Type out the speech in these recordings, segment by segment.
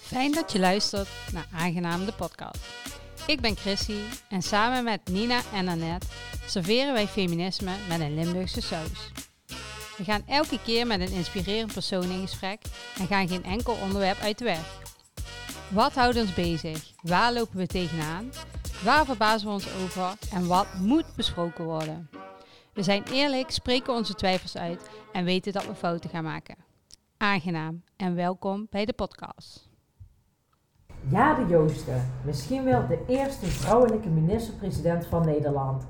Fijn dat je luistert naar Aangenaam de podcast. Ik ben Chrissy en samen met Nina en Annette serveren wij feminisme met een Limburgse saus. We gaan elke keer met een inspirerend persoon in gesprek en gaan geen enkel onderwerp uit de weg. Wat houdt ons bezig? Waar lopen we tegenaan? Waar verbazen we ons over? En wat moet besproken worden? We zijn eerlijk, spreken onze twijfels uit en weten dat we fouten gaan maken. Aangenaam en welkom bij de podcast. Ja, de Joosten. Misschien wel de eerste vrouwelijke minister-president van Nederland.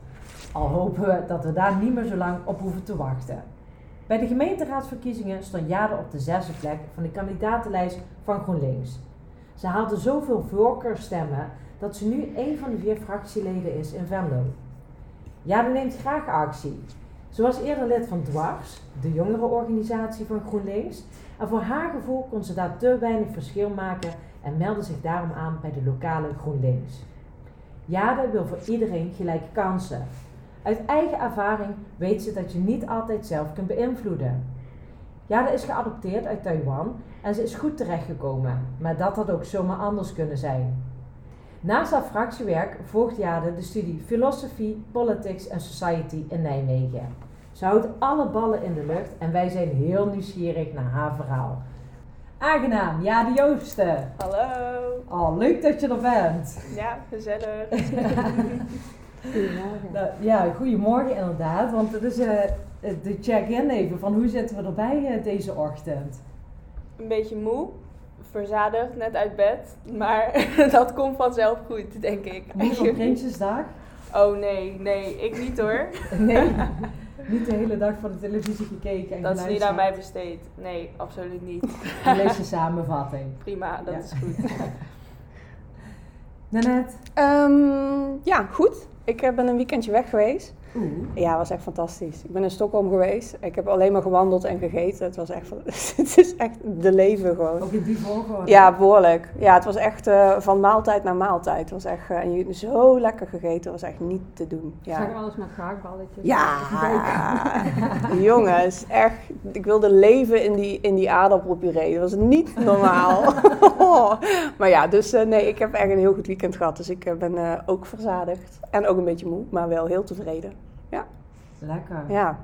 Al hopen we dat we daar niet meer zo lang op hoeven te wachten. Bij de gemeenteraadsverkiezingen stond Jade op de zesde plek van de kandidatenlijst van GroenLinks. Ze haalde zoveel voorkeurstemmen dat ze nu een van de vier fractieleden is in Venlo. Jade neemt graag actie. Ze was eerder lid van Dwars, de jongerenorganisatie van GroenLinks. En voor haar gevoel kon ze daar te weinig verschil maken en meldde zich daarom aan bij de lokale GroenLinks. Jade wil voor iedereen gelijke kansen. Uit eigen ervaring weet ze dat je niet altijd zelf kunt beïnvloeden. Jade is geadopteerd uit Taiwan en ze is goed terechtgekomen, maar dat had ook zomaar anders kunnen zijn. Naast haar fractiewerk volgt Jade de studie Filosofie, Politics en Society in Nijmegen. Ze houdt alle ballen in de lucht en wij zijn heel nieuwsgierig naar haar verhaal. Aangenaam, Jade Joosten. Hallo. Oh, leuk dat je er bent. Ja, gezellig. Goedemorgen. Nou, ja, goedemorgen inderdaad, want het is uh, de check-in even van hoe zitten we erbij uh, deze ochtend? Een beetje moe, verzadigd, net uit bed, maar dat komt vanzelf goed, denk ik. Moe op Prinsjesdag? Oh nee, nee, ik niet hoor. nee, niet de hele dag voor de televisie gekeken en Dat is niet aan mij besteed. Nee, absoluut niet. Je leest de samenvatting. Prima, dat Ja. is goed. Nanette? Ehm, ja, goed. Ik eh, ben een weekendje weg geweest. Oeh. Ja, was echt fantastisch. Ik ben in Stockholm geweest. Ik heb alleen maar gewandeld en gegeten. Het was echt, het is echt de leven gewoon. Ook in die volgorde? Ja, behoorlijk. Ja, het was echt eh, van maaltijd naar maaltijd. Het was echt, eh, en je zo lekker gegeten. Het was echt niet te doen. Ja, alles met gaakballetjes. ja. jongens, echt. Ik wilde leven in die, in die aardappelpuree. Dat was niet normaal. maar ja, dus eh, nee, ik heb echt een heel goed weekend gehad. Dus ik ben ook verzadigd. En ook een beetje moe, maar wel heel tevreden. Lekker. Ja.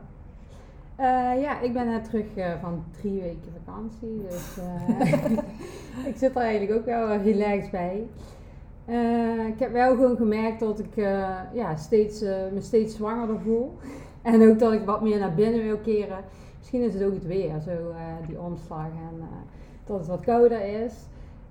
Eh, ja, ik ben net terug eh, van drie weken vakantie. Dus eh, ik zit er eigenlijk ook wel relaxed bij. Eh, ik heb wel gewoon gemerkt dat ik eh, ja, steeds, eh, me steeds zwangerder voel. En ook dat ik wat meer naar binnen wil keren. Misschien is het ook het weer, zo eh, die omslag en eh, dat het wat kouder is.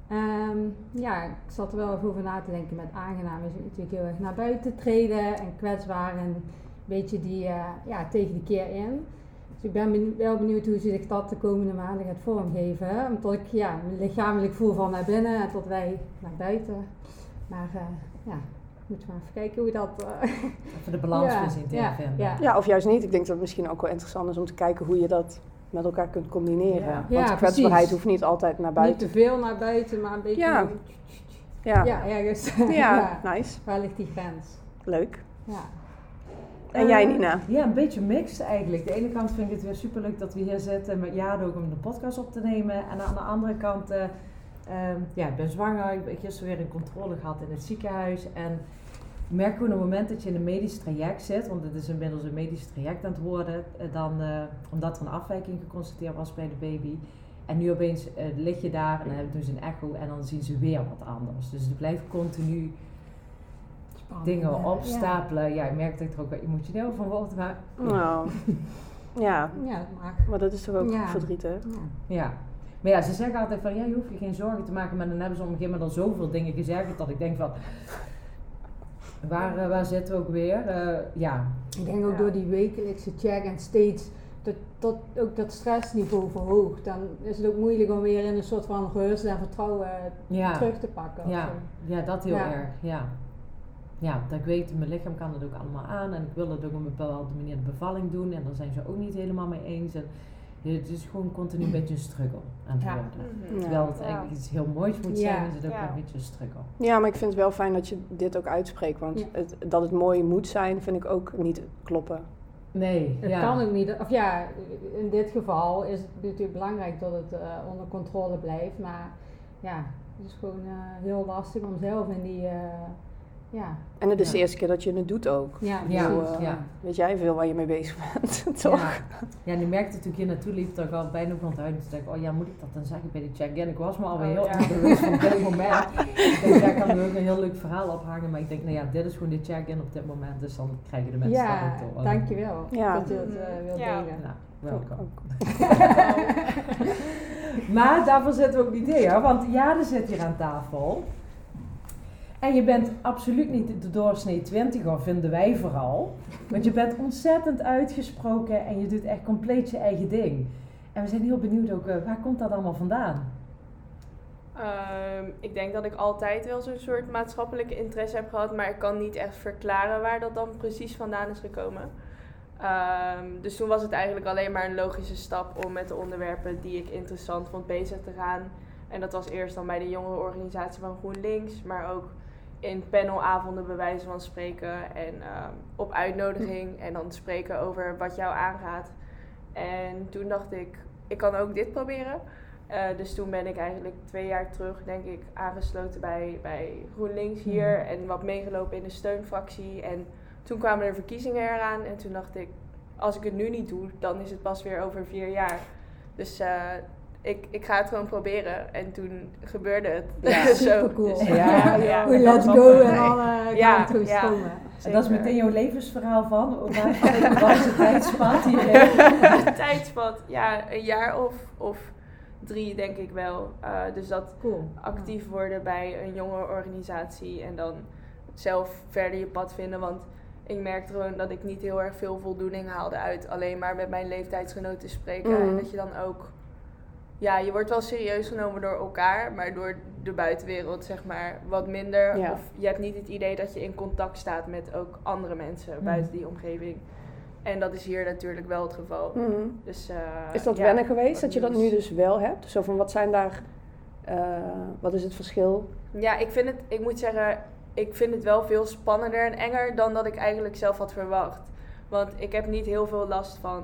Ehm, ja, ik zat er wel even over na te denken met aangenaam is het natuurlijk heel erg naar buiten treden en kwetsbaar en beetje die, eh, ja, tegen de keer in. Dus ik ben benieu- wel benieuwd hoe zich dat de komende maanden gaat vormgeven. hè. Omdat ik ja, me lichamelijk voel van naar binnen en tot wij naar buiten. Maar eh, ja, moeten we maar even kijken hoe dat... eh, Even de balans Ja, weer zien ja, vinden. ja. ja, of juist niet. Ik denk dat het misschien ook wel interessant is om te kijken hoe je dat met elkaar kunt combineren. Ja. Want Ja, kwetsbaarheid precies. hoeft niet altijd naar Niet buiten. te veel naar buiten, maar een beetje... Ja. Ja, ja. ja ergens. nice. Waar ligt die grens? Leuk. Ja. En jij, Eh, Nina? Ja, een beetje mixed eigenlijk. De ene kant vind ik het weer superleuk dat we hier zitten met Jade ook om de podcast op te nemen. En aan de andere kant, eh, ehm, ja, ik ben zwanger. Ik heb gisteren weer een controle gehad in het ziekenhuis. En ik merk gewoon op het moment dat je in een medisch traject zit, want het is inmiddels een medisch traject aan het worden, eh, dan, eh, omdat er een afwijking geconstateerd was bij de baby. En nu opeens lig je daar en dan doen ze een echo en dan zien ze weer wat anders. Dus er blijft continu. Dingen Ja. opstapelen. Ja, ik merk dat ik er ook wel emotioneel van word. Maar Nou, ja. Ja. Maar dat is toch ook Ja. verdriet, hè? Ja. Ja. Maar ja, ze zeggen altijd van ja, je hoeft je geen zorgen te maken. Maar dan hebben ze op een gegeven moment al zoveel dingen gezegd dat ik denk van. Waar, eh, waar zitten we ook weer? Eh, ja. Ik denk ook Ja. door die wekelijkse check en steeds dat, dat ook dat stressniveau verhoogt. Dan is het ook moeilijk om weer in een soort van rust en vertrouwen Ja. terug te pakken. of Ja. zo. ja, dat heel Ja. erg. Ja. Ja, dat ik weet, mijn lichaam kan het ook allemaal aan. En ik wil het ook op een bepaalde manier de bevalling doen. En daar zijn ze ook niet helemaal mee eens. En het is gewoon continu een beetje een struggle aan het Ja. worden. Mhm. Terwijl het eigenlijk iets heel moois moet Ja. zijn, is het ook Ja. een beetje een struggle. Ja, maar ik vind het wel fijn dat je dit ook uitspreekt. Want Ja. het, dat het mooi moet zijn, vind ik ook niet kloppen. Nee, Het ja. kan ook niet. Of ja, in dit geval is het natuurlijk belangrijk dat het eh, onder controle blijft. Maar ja, het is gewoon eh, heel lastig om zelf in die. eh, ja, En het is de Ja. eerste keer dat je het doet ook. ja, Ja, eh, ja. Weet jij veel waar je mee bezig bent, toch? Ja. ja, en die merkte toen ik hier naartoe liep dat ik al bijna op het toen dacht ik, oh ja, moet ik dat dan zeggen bij die check-in? Ik was me alweer Oh, heel ja. erg bewust van dit moment. ik denk, daar kan er ook een heel leuk verhaal ophangen, maar ik denk, nou ja, dit is gewoon de check-in op dit moment, dus dan krijgen de mensen Ja, dat ook toch. dankjewel Ja. dat je het eh, wilt Ja. delen. Nou, welkom. Maar daarvoor zitten we ook niet hier, want Jade zit hier aan tafel. En je bent absoluut niet de doorsnee twintiger, vinden wij vooral. Want je bent ontzettend uitgesproken en je doet echt compleet je eigen ding. En we zijn heel benieuwd ook, eh, waar komt dat allemaal vandaan? Ehm, ik denk dat ik altijd wel zo'n soort maatschappelijke interesse heb gehad, maar ik kan niet echt verklaren waar dat dan precies vandaan is gekomen. Ehm, dus toen was het eigenlijk alleen maar een logische stap om met de onderwerpen die ik interessant vond bezig te gaan. En dat was eerst dan bij de jongerenorganisatie van GroenLinks, maar ook in panelavonden bij wijze van spreken en ehm, op uitnodiging en dan spreken over wat jou aangaat. En toen dacht ik, ik kan ook dit proberen. Eh, dus toen ben ik eigenlijk twee jaar terug, denk ik, aangesloten bij, bij GroenLinks hier. Mhm. En wat meegelopen in de steunfractie. En toen kwamen er verkiezingen eraan. En toen dacht ik, als ik het nu niet doe, dan is het pas weer over vier jaar. Dus eh, ik, ik ga het gewoon proberen. En toen gebeurde het. Ja, Zo, supercool. dus- Ja, ja. Let's go en alle Ja, kanten ja. stromen. En dat is meteen jouw levensverhaal van, wat wat is het tijdspad hierin? tijdspad, ja, een jaar of, of drie denk ik wel. Eh, dus dat Cool. actief worden bij een jonge organisatie en dan zelf verder je pad vinden. Want ik merkte gewoon dat ik niet heel erg veel voldoening haalde uit alleen maar met mijn leeftijdsgenoten te spreken. En dat je dan ook, ja, je wordt wel serieus genomen door elkaar, maar door de buitenwereld zeg maar wat minder. Ja. Of je hebt niet het idee dat je in contact staat met ook andere mensen Mhm. buiten die omgeving. En dat is hier natuurlijk wel het geval. Mhm. Dus, eh, Is dat ja, wennen geweest dat je dat nu dus wel hebt? Zo van wat zijn daar, eh, wat is het verschil? Ja, ik vind het, ik moet zeggen, ik vind het wel veel spannender en enger dan dat ik eigenlijk zelf had verwacht. Want ik heb niet heel veel last van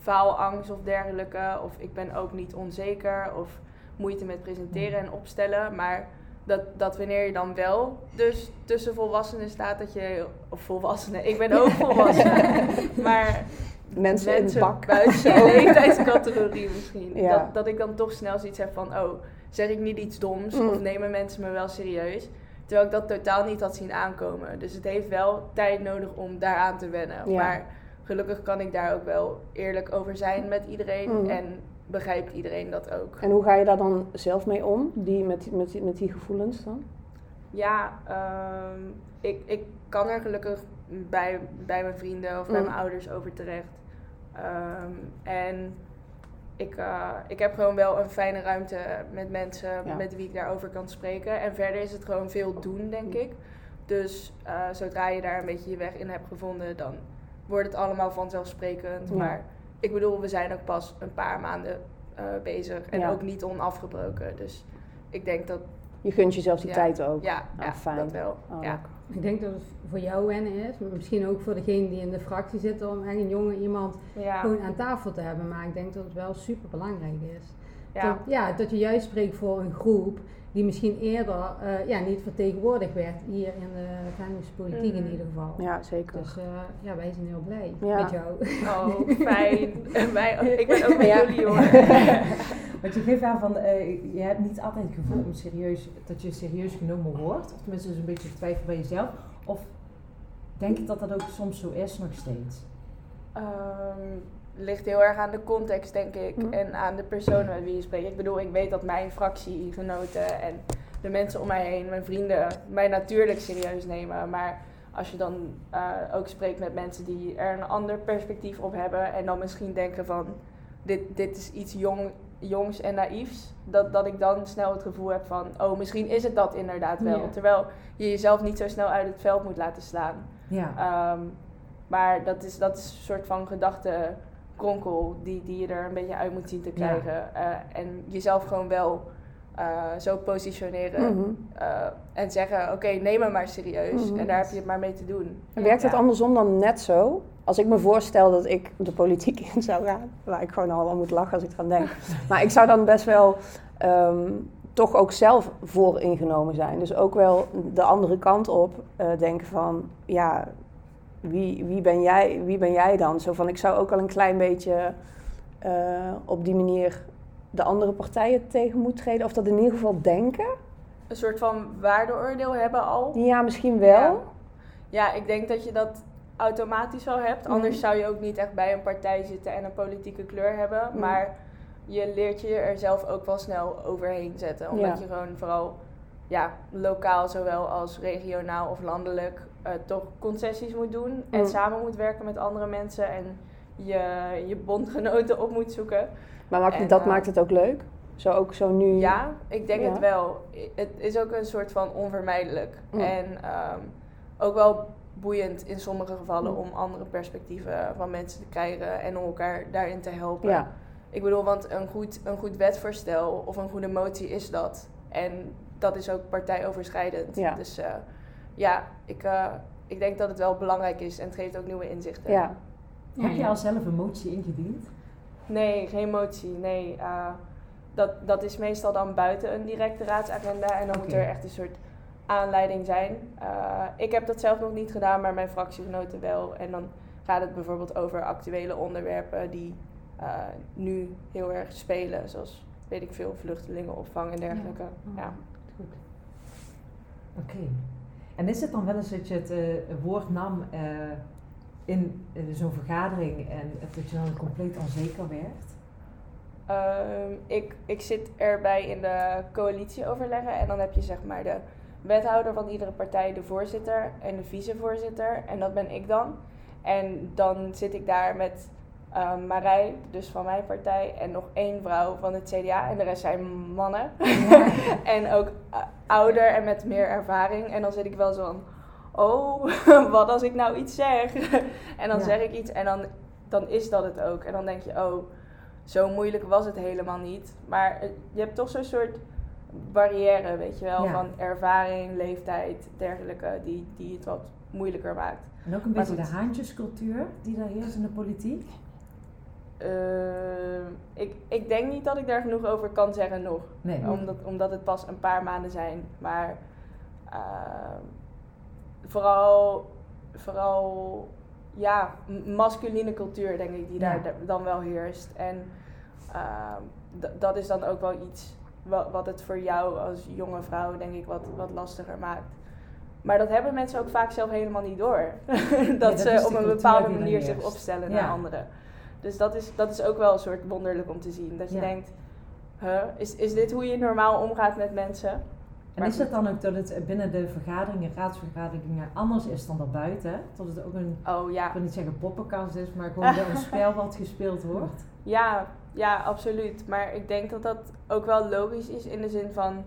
faalangst of dergelijke. Of ik ben ook niet onzeker of moeite met presenteren en opstellen. Maar dat, dat wanneer je dan wel dus tussen volwassenen staat, dat je... Of volwassenen, ik ben ook volwassen. maar Mensen, in bak. buiten je leeftijdscategorie misschien. Ja. Dat, dat ik dan toch snel zoiets heb van, oh, zeg ik niet iets doms Mm. of nemen mensen me wel serieus? Terwijl ik dat totaal niet had zien aankomen. Dus het heeft wel tijd nodig om daaraan te wennen. Ja. Maar gelukkig kan ik daar ook wel eerlijk over zijn met iedereen. Mm. En begrijpt iedereen dat ook. En hoe ga je daar dan zelf mee om, die, met, die- met, met die gevoelens dan? Ja, ehm, ik, ik kan er gelukkig bij, bij mijn vrienden of bij Mm. mijn ouders over terecht. Ehm, en ik, eh, ik heb gewoon wel een fijne ruimte met mensen Ja. met wie ik daarover kan spreken. En verder is het gewoon veel doen, denk ik. Dus eh, zodra je daar een beetje je weg in hebt gevonden, dan wordt het allemaal vanzelfsprekend. Ja. Maar ik bedoel, we zijn ook pas een paar maanden eh, bezig en Ja. ook niet onafgebroken. Dus ik denk dat, Je gunt jezelf die Ja. tijd ook. ja, ja fijn. dat wel. Oh, ja. Ik denk dat het voor jou wennen is, maar misschien ook voor degene die in de fractie zitten, om echt een jonge iemand Ja. gewoon aan tafel te hebben. Maar ik denk dat het wel super belangrijk is. Ja. Dat, ja, dat je juist spreekt voor een groep die misschien eerder eh, ja, niet vertegenwoordigd werd hier in de Venlose politiek in Mhm. ieder geval. Ja, zeker. Dus eh, ja, wij zijn heel blij Ja. met jou. Oh, fijn. En wij, ik ben ook met Ja. jullie hoor. Want je geeft aan van, eh, je hebt niet altijd het gevoel om serieus, dat je serieus genomen wordt. Of tenminste is een beetje twijfel bij jezelf. Of denk je dat dat ook soms zo is nog steeds? Ehm, ligt heel erg aan de context, denk ik. Mhm. En aan de personen met wie je spreekt. Ik bedoel, ik weet dat mijn fractiegenoten en de mensen om mij heen, mijn vrienden, mij natuurlijk serieus nemen. Maar als je dan eh, ook spreekt met mensen die er een ander perspectief op hebben. En dan misschien denken van, dit, dit is iets jong, jongs en naïefs. Dat, dat ik dan snel het gevoel heb van, oh, misschien is het dat inderdaad wel. Terwijl je jezelf niet zo snel uit het veld moet laten slaan. Ja. Ehm, maar dat is, dat is een soort van gedachtenkronkel die, die je er een beetje uit moet zien te krijgen. Eh, en jezelf gewoon wel eh, zo positioneren Mhm. eh, en zeggen, oké, neem me maar serieus. Mhm. En daar heb je het maar mee te doen. En werkt het Ja. andersom dan net zo? als ik me voorstel dat ik de politiek in zou gaan, waar ik gewoon al aan moet lachen als ik eraan denk. Maar ik zou dan best wel ehm, toch ook zelf voor ingenomen zijn. Dus ook wel de andere kant op eh, denken van, ja, wie, wie, ben jij, wie ben jij dan? Zo van, ik zou ook wel een klein beetje eh, op die manier de andere partijen tegen moeten treden. Of dat in ieder geval denken. Een soort van waardeoordeel hebben al. Ja, misschien wel. Ja. Ja, ik denk dat je dat automatisch wel hebt. Mhm. Anders zou je ook niet echt bij een partij zitten en een politieke kleur hebben. Mhm. Maar je leert je er zelf ook wel snel overheen zetten. Omdat Ja. je gewoon vooral ja, lokaal, zowel als regionaal of landelijk, eh, toch concessies moet doen. En samen moet werken met andere mensen en je, je bondgenoten op moet zoeken. Maar maakt, En, dat eh, maakt het ook leuk? Zo ook zo nu... Ja, ik denk Ja. het wel. Het is ook een soort van onvermijdelijk. Mm. En ehm, ook wel boeiend in sommige gevallen Mm. om andere perspectieven van mensen te krijgen en om elkaar daarin te helpen. Ja. Ik bedoel, want een goed, een goed wetvoorstel of een goede motie is dat. En dat is ook partijoverschrijdend. Ja. Dus eh, ja, ik, eh, ik denk dat het wel belangrijk is en het geeft ook nieuwe inzichten. Ja. Ja, Heb je al zelf een motie ingediend? Nee, geen motie. Nee, eh, dat, dat is meestal dan buiten een directe raadsagenda. En dan moet er echt een soort aanleiding zijn. Eh, ik heb dat zelf nog niet gedaan, maar mijn fractiegenoten wel. En dan gaat het bijvoorbeeld over actuele onderwerpen die eh, nu heel erg spelen. Zoals, weet ik veel, vluchtelingenopvang en dergelijke. Oh, Ja. Goed. Oké. En is het dan wel eens dat je het eh, woord nam eh, in, zo'n vergadering en dat je dan compleet onzeker werd? Ehm, ik, ik zit erbij in de coalitieoverleggen en dan heb je zeg maar de wethouder van iedere partij, de voorzitter en de vicevoorzitter. En dat ben ik dan. En dan zit ik daar met ehm, Marij, dus van mijn partij, en nog één vrouw van het CDA. En de rest zijn mannen. en ook eh, ouder en met meer ervaring. En dan zit ik wel zo van, oh, wat als ik nou iets zeg? en dan Ja. zeg ik iets en dan, dan is dat het ook. En dan denk je, oh, zo moeilijk was het helemaal niet. Maar het- je hebt toch zo'n soort barrière, weet je wel, Ja. van ervaring, leeftijd, dergelijke, die, die het wat moeilijker maakt. En ook een Maar beetje de haantjescultuur die daar heerst in de politiek? Ehm, ik, ik denk niet dat ik daar genoeg over kan zeggen nog. Nee. Omdat, omdat het pas een paar maanden zijn. Maar ehm, vooral, vooral ja, masculine cultuur denk ik die Ja. daar da- dan wel heerst. En ehm, d- dat is dan ook wel iets wat, wat het voor jou als jonge vrouw denk ik wat, wat lastiger maakt. Maar dat hebben mensen ook vaak zelf helemaal niet door. dat, ze op een bepaalde er manier zich opstellen Ja. naar anderen. Dus dat is, dat is ook wel een soort wonderlijk om te zien. Dat je Ja. denkt, huh, is, is dit hoe je normaal omgaat met mensen? En is het dan ook dat het binnen de vergaderingen, raadsvergaderingen, anders is dan daarbuiten? Dat het ook een, Oh ja, ik wil niet zeggen poppenkast is, maar gewoon wel een spel wat gespeeld wordt? ja, ja, absoluut. Maar ik denk dat dat ook wel logisch is in de zin van...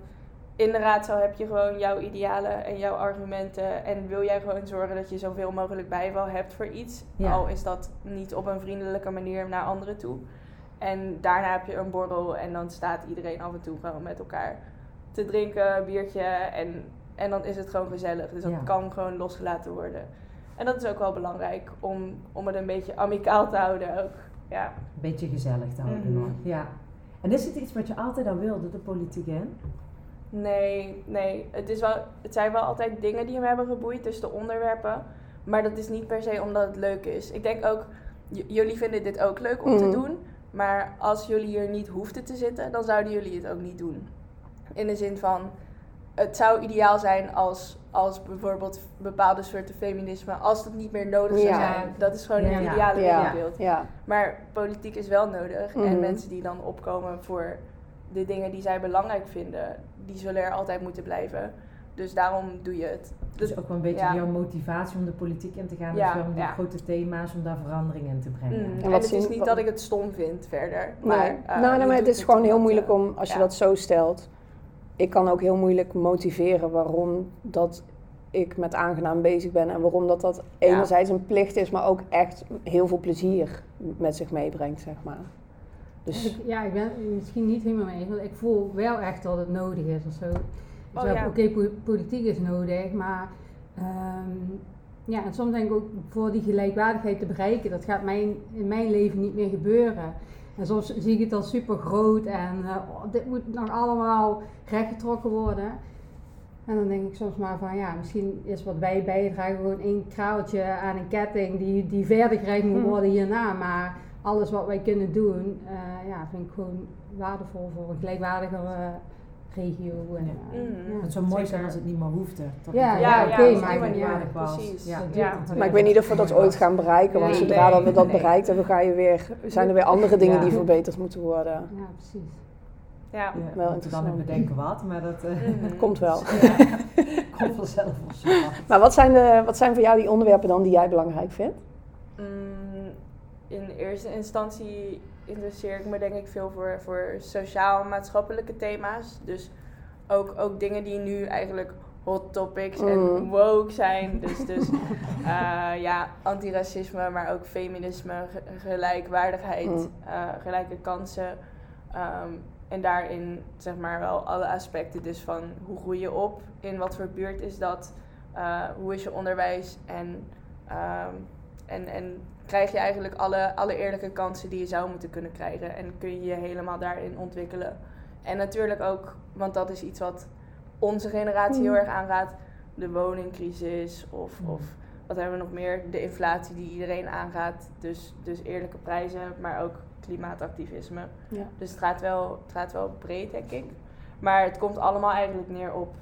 In de raadzaal heb je gewoon jouw idealen en jouw argumenten. En wil jij gewoon zorgen dat je zoveel mogelijk bijval hebt voor iets. Ja. Al is dat niet op een vriendelijke manier naar anderen toe. En daarna heb je een borrel en dan staat iedereen af en toe gewoon met elkaar te drinken, biertje. En, en dan is het gewoon gezellig. Dus dat Ja. kan gewoon losgelaten worden. En dat is ook wel belangrijk om, om het een beetje amicaal te houden ook. Ja. Een beetje gezellig te houden nog. Ja. En is het iets wat je altijd al wilde, de politiek in? Nee, nee. Het, is wel, het zijn wel altijd dingen die me hebben geboeid, dus de onderwerpen. Maar dat is niet per se omdat het leuk is. Ik denk ook, jullie vinden dit ook leuk om te Mhm. doen. Maar als jullie hier niet hoefden te zitten, dan zouden jullie het ook niet doen. In de zin van, het zou ideaal zijn als, als bijvoorbeeld bepaalde soorten feminisme, als dat niet meer nodig zou Ja. zijn. Dat is gewoon Ja, het ideale Ja, wereldbeeld. Maar politiek is wel nodig. En mensen die dan opkomen voor de dingen die zij belangrijk vinden, die zullen er altijd moeten blijven. Dus daarom doe je het. Dus ook wel een beetje ja. jouw motivatie om de politiek in te gaan. Ja, dus wel om die ja. grote thema's, om daar verandering in te brengen. Mm. En het is niet wat- dat ik het stom vind verder. Maar, Nee. eh, nou, je nee, maar het is gewoon heel omdat, moeilijk eh, om, als je dat zo stelt. Ik kan ook heel moeilijk motiveren waarom dat ik met aangenaam bezig ben. En waarom dat dat Ja. enerzijds een plicht is, maar ook echt heel veel plezier met zich meebrengt, zeg maar. Dus Ik- ja, ik ben misschien niet helemaal mee eens, want ik voel wel echt dat het nodig is of zo. Oh, ja. Oké, po- politiek is nodig, maar ehm, ja, en soms denk ik ook voor die gelijkwaardigheid te bereiken, dat gaat mijn, in mijn leven niet meer gebeuren. En soms zie ik het dan super groot en eh, oh, dit moet nog allemaal rechtgetrokken worden. En dan denk ik soms maar van ja, misschien is wat wij bijdragen gewoon één kraaltje aan een ketting die, die verder gereikt moet Hmm. worden hierna. Maar alles wat wij kunnen doen, eh, ja, vind ik gewoon waardevol voor een gelijkwaardigere regio. En, Ja. eh, ja. Het zou mooi zijn als het niet meer hoefde. Dat Ja, ja, oké, als maar ik ben- ja, precies. Maar ik weet niet of we dat ooit gaan bereiken, want Nee, zodra dat we dat nee. bereikt hebben, ga je weer, zijn er weer andere dingen die verbeterd moeten worden. ja, precies. Ja. Ja, Wel we moeten dan bedenken wat, maar dat eh, Mhm. Komt wel. komt vanzelf. Maar wat zijn, de, wat zijn voor jou die onderwerpen dan die jij belangrijk vindt? Mm, in eerste instantie interesseer ik me denk ik veel voor, voor sociaal-maatschappelijke thema's. Dus ook, ook dingen die nu eigenlijk hot topics en Mm. woke zijn. Dus, dus eh, ja, antiracisme, maar ook feminisme, ge- gelijkwaardigheid, Mm. eh, gelijke kansen. Ehm, en daarin zeg maar wel alle aspecten dus van hoe groei je op, in wat voor buurt is dat, eh, hoe is je onderwijs en, ehm, en, en krijg je eigenlijk alle, alle eerlijke kansen die je zou moeten kunnen krijgen en kun je je helemaal daarin ontwikkelen. En natuurlijk ook, want dat is iets wat onze generatie heel Mhm. erg aangaat, de woningcrisis of, Mhm. of wat hebben we nog meer, de inflatie die iedereen aangaat. Dus, dus eerlijke prijzen, maar ook klimaatactivisme. Ja. Dus het gaat, wel, het gaat wel breed, denk ik. Maar het komt allemaal eigenlijk neer op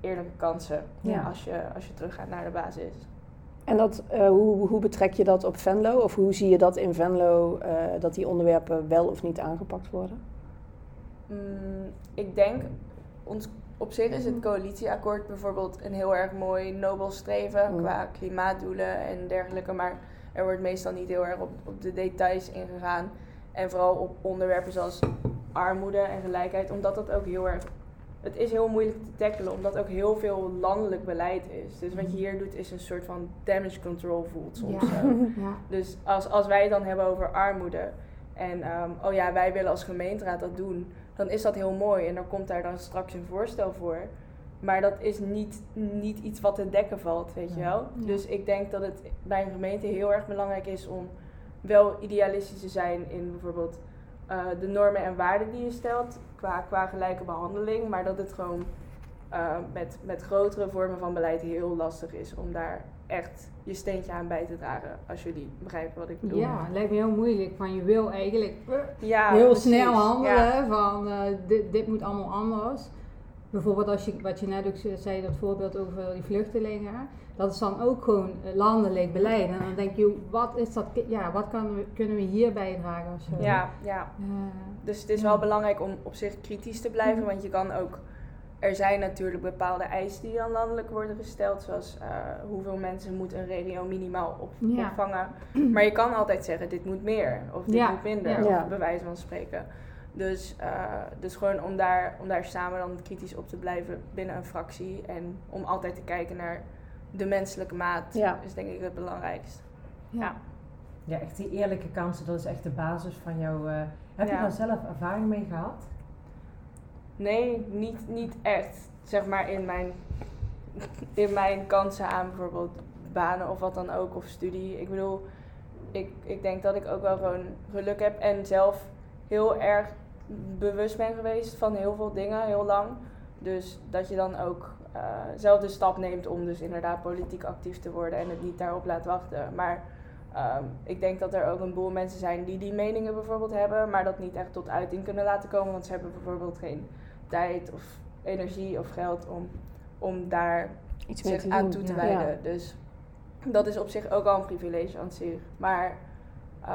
eerlijke kansen. Ja. Als, je, als je teruggaat naar de basis. En dat, eh, hoe, hoe betrek je dat op Venlo? Of hoe zie je dat in Venlo, eh, dat die onderwerpen wel of niet aangepakt worden? Mm, ik denk, ons, op zich is het coalitieakkoord bijvoorbeeld een heel erg mooi nobel streven Mm. qua klimaatdoelen en dergelijke. Maar er wordt meestal niet heel erg op, op de details ingegaan. En vooral op onderwerpen zoals armoede en gelijkheid, omdat dat ook heel erg. Het is heel moeilijk te tackelen, omdat ook heel veel landelijk beleid is. Dus wat je hier doet, is een soort van damage control voelt soms. Ja. Dus als, als wij het dan hebben over armoede en ehm, oh ja, wij willen als gemeenteraad dat doen, dan is dat heel mooi en dan komt daar dan straks een voorstel voor. Maar dat is niet, niet iets wat te dekken valt, weet je wel. Ja. Dus ik denk dat het bij een gemeente heel erg belangrijk is om wel idealistisch te zijn in bijvoorbeeld eh, de normen en waarden die je stelt qua, qua gelijke behandeling. Maar dat het gewoon eh, met, met grotere vormen van beleid heel lastig is om daar echt je steentje aan bij te dragen. Als jullie begrijpen wat ik bedoel. Ja, het lijkt me heel moeilijk. Van je wil eigenlijk Ja, heel precies. snel handelen. Ja. Van eh, dit, dit moet allemaal anders. Bijvoorbeeld als je, wat je net ook zei, dat voorbeeld over die vluchtelingen. Dat is dan ook gewoon landelijk beleid. En dan denk je, wat is dat? Ja, wat kan, we- kunnen we hier bijdragen of zo? Ja, ja. Eh, Dus het is Ja. wel belangrijk om op zich kritisch te blijven, Mhm. want je kan ook. Er zijn natuurlijk bepaalde eisen die dan landelijk worden gesteld, zoals eh, hoeveel mensen moet een regio minimaal op, Ja. opvangen. Maar je kan altijd zeggen, dit moet meer, of dit Ja, moet minder, ja. of bij wijze van spreken. Dus, eh, dus gewoon om daar, om daar samen dan kritisch op te blijven binnen een fractie. En om altijd te kijken naar de menselijke maat, Ja. is denk ik het belangrijkst. ja. Ja, echt die eerlijke kansen, dat is echt de basis van jouw... eh, heb je daar zelf ervaring mee gehad? Nee, niet, niet echt. Zeg maar in mijn, in mijn kansen aan bijvoorbeeld banen of wat dan ook, of studie. Ik bedoel, ik, ik denk dat ik ook wel gewoon geluk heb en zelf heel erg bewust ben geweest van heel veel dingen, heel lang. Dus dat je dan ook eh, zelf de stap neemt om dus inderdaad politiek actief te worden en het niet daarop laat wachten. Maar ehm, ik denk dat er ook een boel mensen zijn die die meningen bijvoorbeeld hebben, maar dat niet echt tot uiting kunnen laten komen, want ze hebben bijvoorbeeld geen tijd of energie of geld om, om daar Iets zich te aan doen. toe te ja. wijden. Dus dat is op zich ook al een privilege aan zich. Maar eh,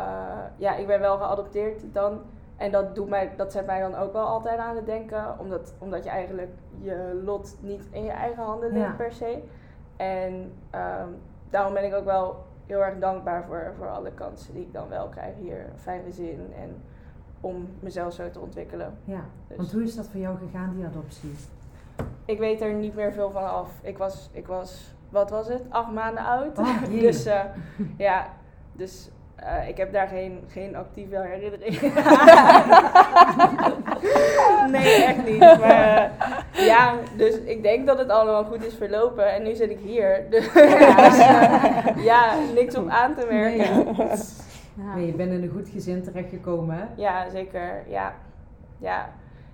ja, ik ben wel geadopteerd dan. En dat, doet mij, dat zet mij dan ook wel altijd aan het denken. Omdat, omdat je eigenlijk je lot niet in je eigen handen ligt Ja. per se. En ehm, daarom ben ik ook wel heel erg dankbaar voor, voor alle kansen die ik dan wel krijg hier. Fijne zin en om mezelf zo te ontwikkelen. Ja. Dus. Want hoe is dat voor jou gegaan, die adoptie? Ik weet er niet meer veel van af. Ik was, ik was wat was het? Acht maanden oud. Oh, dus eh, ja, dus eh, ik heb daar geen, geen actieve herinnering. nee, echt niet. Maar eh, ja, dus ik denk dat het allemaal goed is verlopen. En nu zit ik hier. Dus ja, ja niks op aan te merken. Ja. Nee, je bent in een goed gezin terechtgekomen, hè? Ja, zeker. Ja, ja.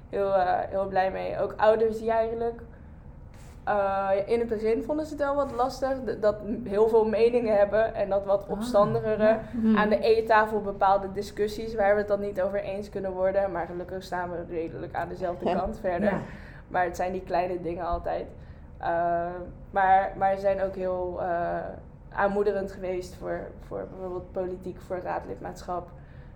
Heel, eh, heel blij mee. Ook ouders die eigenlijk... eh, in het begin vonden ze het wel wat lastig. Dat heel veel meningen hebben. En dat wat Ah, opstandigere ja. Hm. aan de eettafel bepaalde discussies waar we het dan niet over eens kunnen worden. Maar gelukkig staan we redelijk aan dezelfde Ja. kant verder. Ja. Maar het zijn die kleine dingen altijd. Eh, maar, maar ze zijn ook heel eh, aanmoedigend geweest voor, voor bijvoorbeeld politiek, voor raadlidmaatschap.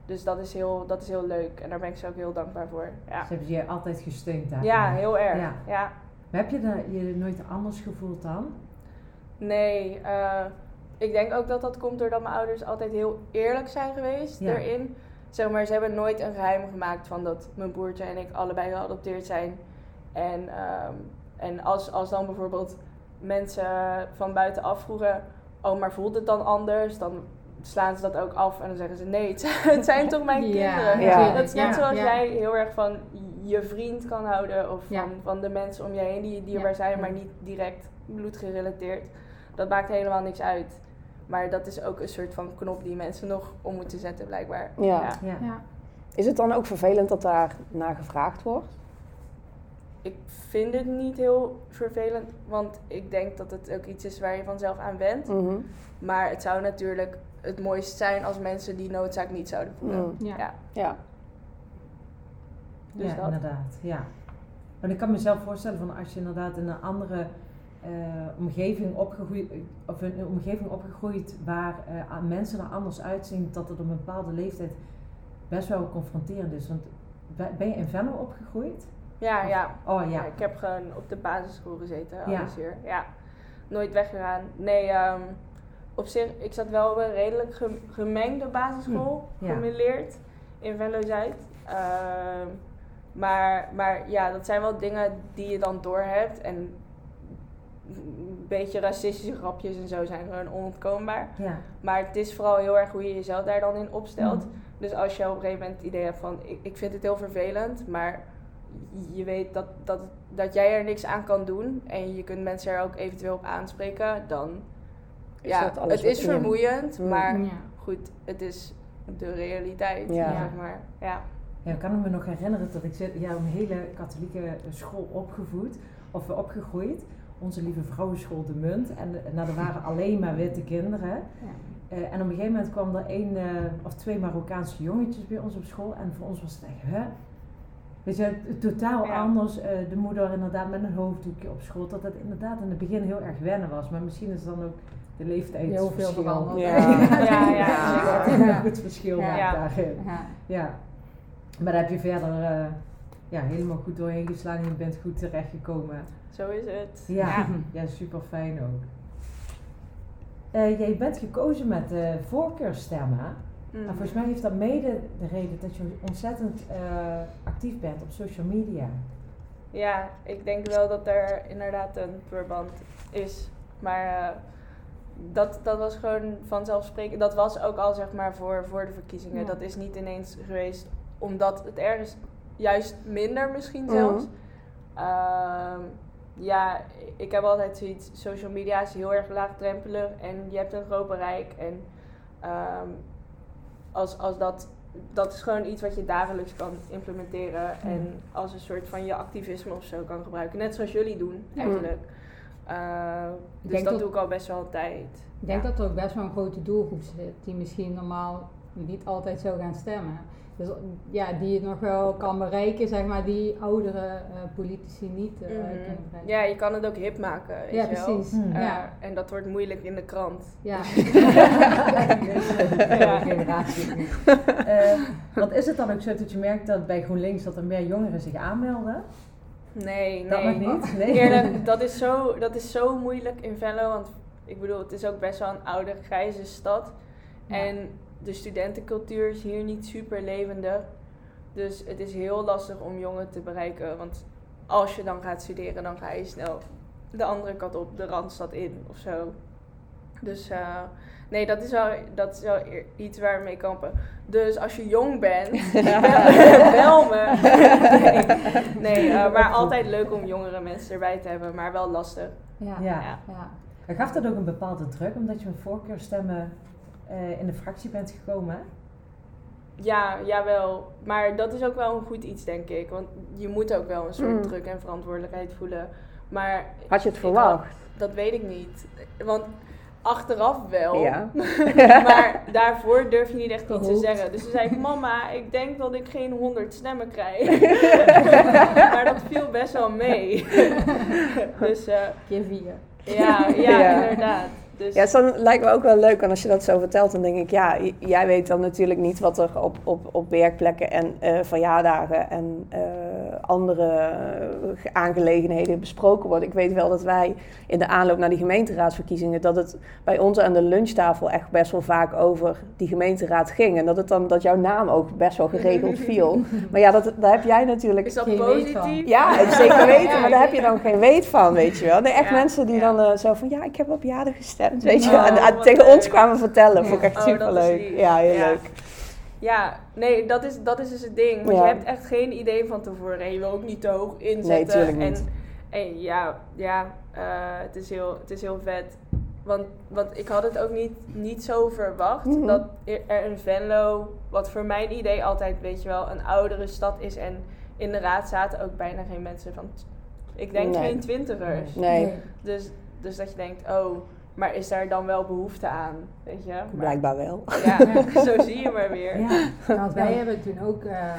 Dus dat is, heel, dat is heel leuk en daar ben ik ze ook heel dankbaar voor. Ja, Ze hebben je altijd gesteund daar. ja heel erg. Ja. Heb je je nooit anders gevoeld dan? Nee, eh, ik denk ook dat dat komt doordat mijn ouders altijd heel eerlijk zijn geweest Ja. erin. Zeg maar, ze hebben nooit een geheim gemaakt van dat mijn broertje en ik allebei geadopteerd zijn. En, ehm, en als, als dan bijvoorbeeld mensen van buitenaf vroegen, oh maar voelt het dan anders? Dan slaan ze dat ook af en dan zeggen ze nee, het zijn, het zijn toch mijn Ja, kinderen. Ja. Dat is net Ja, zoals ja. jij heel erg van je vriend kan houden of Ja. van, van de mensen om je heen die je dierbaar Ja. zijn, maar niet direct bloedgerelateerd. Dat maakt helemaal niks uit. Maar dat is ook een soort van knop die mensen nog om moeten zetten, blijkbaar. Ja. Ja. Ja. Is het dan ook vervelend dat daar naar gevraagd wordt? Ik vind het niet heel vervelend, want ik denk dat het ook iets is waar je vanzelf aan went. Mhm. Maar het zou natuurlijk het mooist zijn als mensen die noodzaak niet zouden voelen. Mm. Ja. Ja. Ja. Dus ja, dat. inderdaad. Ja. Want ik kan mezelf voorstellen van als je inderdaad in een andere eh, omgeving opgegroeid, of in een omgeving opgegroeid waar aan mensen er anders uitzien, dat het op een bepaalde leeftijd best wel confronterend is. Want ben je in Venlo opgegroeid? Ja, ja. Oh Ja, ik heb gewoon op de basisschool gezeten, Ja. alles hier. Ja, nooit weggegaan. Nee, ehm, op zich, ik zat wel op een redelijk gem- gemengde basisschool, Hm, ja. in Venlo-Zuid. Ehm, maar, maar ja, dat zijn wel dingen die je dan doorhebt. En een beetje racistische grapjes en zo zijn gewoon onontkoombaar. Ja. Maar het is vooral heel erg hoe je jezelf daar dan in opstelt. Mhm. Dus als je op een gegeven moment het idee hebt van, ik, ik vind het heel vervelend, maar je weet dat, dat, dat jij er niks aan kan doen en je kunt mensen er ook eventueel op aanspreken, dan Is ja, dat alles het is vermoeiend, Mm. maar Ja. goed, het is de realiteit, Ja. zeg maar. Ja. Ja, ik kan me nog herinneren dat ik zit, ja, een hele katholieke school opgevoed, of opgegroeid. Onze lieve vrouwenschool De Munt. En nou, er waren alleen maar witte kinderen. Ja. Eh, en op een gegeven moment kwam er één eh, of twee Marokkaanse jongetjes bij ons op school. En voor ons was het echt, hè? Weet je, totaal Ja. anders. eh, de moeder inderdaad met een hoofddoekje op school. Dat het inderdaad in het begin heel erg wennen was. Maar misschien is het dan ook de leeftijd. Heel veel veranderd. Ja. Ja, ja, ja, zeker. een goed verschil Ja. maakt Ja. daarin. Ja. Maar daar heb je verder eh, ja, helemaal goed doorheen geslaan en je bent goed terechtgekomen. Zo is het. Ja, ja. super fijn ook. Eh, jij bent gekozen met eh voorkeurstemmen. Mm. En volgens mij heeft dat mede de reden dat je ontzettend eh, actief bent op social media. Ja, ik denk wel dat er inderdaad een verband is. Maar dat, dat was gewoon vanzelfsprekend. Dat was ook al zeg maar voor, voor de verkiezingen. Ja. Dat is niet ineens geweest omdat het ergens juist minder misschien Mhm. zelfs. Ehm, ja, ik heb altijd zoiets. Social media is heel erg laagdrempelig en je hebt een groot bereik. En ehm, als, als dat, dat is gewoon iets wat je dagelijks kan implementeren. En als een soort van je activisme of zo kan gebruiken. Net zoals jullie doen, Ja. eigenlijk. Eh, dus dat dat- doe ik al best wel een tijd. Ik denk Ja. dat er ook best wel een grote doelgroep zit die misschien normaal niet altijd zou gaan stemmen. Dus ja, die het nog wel kan bereiken, zeg maar, die oudere eh, politici niet eh, Mhm. kunnen bereiken. Ja, je kan het ook hip maken. Weet Ja, je wel. precies. Hmm. Ja. En dat wordt moeilijk in de krant. Ja. Ja. generatie. Eh, wat is het dan ook zo dat je merkt dat bij GroenLinks dat er meer jongeren zich aanmelden? Nee, Dat nee. nog niet? Nee. Eerlijk, dat is, zo, dat is zo moeilijk in Venlo. Want ik bedoel, het is ook best wel een oude, grijze stad. Ja. En de studentencultuur is hier niet super levendig. Dus het is heel lastig om jongeren te bereiken. Want als je dan gaat studeren, dan ga je snel de andere kant op, de randstad in of zo. Dus eh, nee, dat is wel, dat is wel eer- iets waar we mee kampen. Dus als je jong bent, bel, me. nee, Nee, eh, maar altijd leuk om jongere mensen erbij te hebben, maar wel lastig. Ja. Ja. Ja. Ja. En gaf dat ook een bepaalde druk, omdat je met voorkeurstemmen eh, in de fractie bent gekomen? Ja, jawel. Maar dat is ook wel een goed iets, denk ik. Want je moet ook wel een soort Mm. druk en verantwoordelijkheid voelen. Maar Had je het verwacht? dat weet ik niet. Want achteraf wel. Ja. maar daarvoor durf je niet echt iets te zeggen. Dus toen zei ik, mama, ik denk dat ik geen 100 stemmen krijg. maar dat viel best wel mee. dus eh, Keer vier. ja, ja, Ja. inderdaad. Dus Ja, dan lijkt me ook wel leuk. En als je dat zo vertelt, dan denk ik, ja, jij weet dan natuurlijk niet wat er op, op, op werkplekken en eh, verjaardagen en eh, andere eh, aangelegenheden besproken wordt. Ik weet wel dat wij in de aanloop naar die gemeenteraadsverkiezingen, dat het bij ons aan de lunchtafel echt best wel vaak over die gemeenteraad ging. En dat, het dan, dat jouw naam ook best wel geregeld viel. Maar ja, dat, daar heb jij natuurlijk is dat Geen weet van. positief? ja, zeker weten, Ja, maar daar heb je dan geen weet van, weet je wel. Nee, echt Ja, mensen die ja. dan eh, zo van, ja, ik heb op Jade gestemd, weet je Oh, wel. En, en wat tegen leuk. ons kwamen vertellen, vond ik echt Oh, superleuk. Ja, heel Ja. leuk. Ja, nee, dat is, dat is dus het ding. Want Ja. je hebt echt geen idee van tevoren. En je wil ook niet te hoog inzetten. Nee, niet. En, ja, ja eh, het, is heel, het is heel vet. Want, want ik had het ook niet, niet zo verwacht. Mhm. Dat er een Venlo, wat voor mijn idee altijd, weet je wel, een oudere stad is. En in de raad zaten ook bijna geen mensen van... Ik denk Nee. geen twintigers. Nee, Dus, dus dat je denkt, oh, maar is daar dan wel behoefte aan? Weet je? Maar, blijkbaar wel. ja, zo zie je maar weer. Ja, want wij hebben toen ook eh,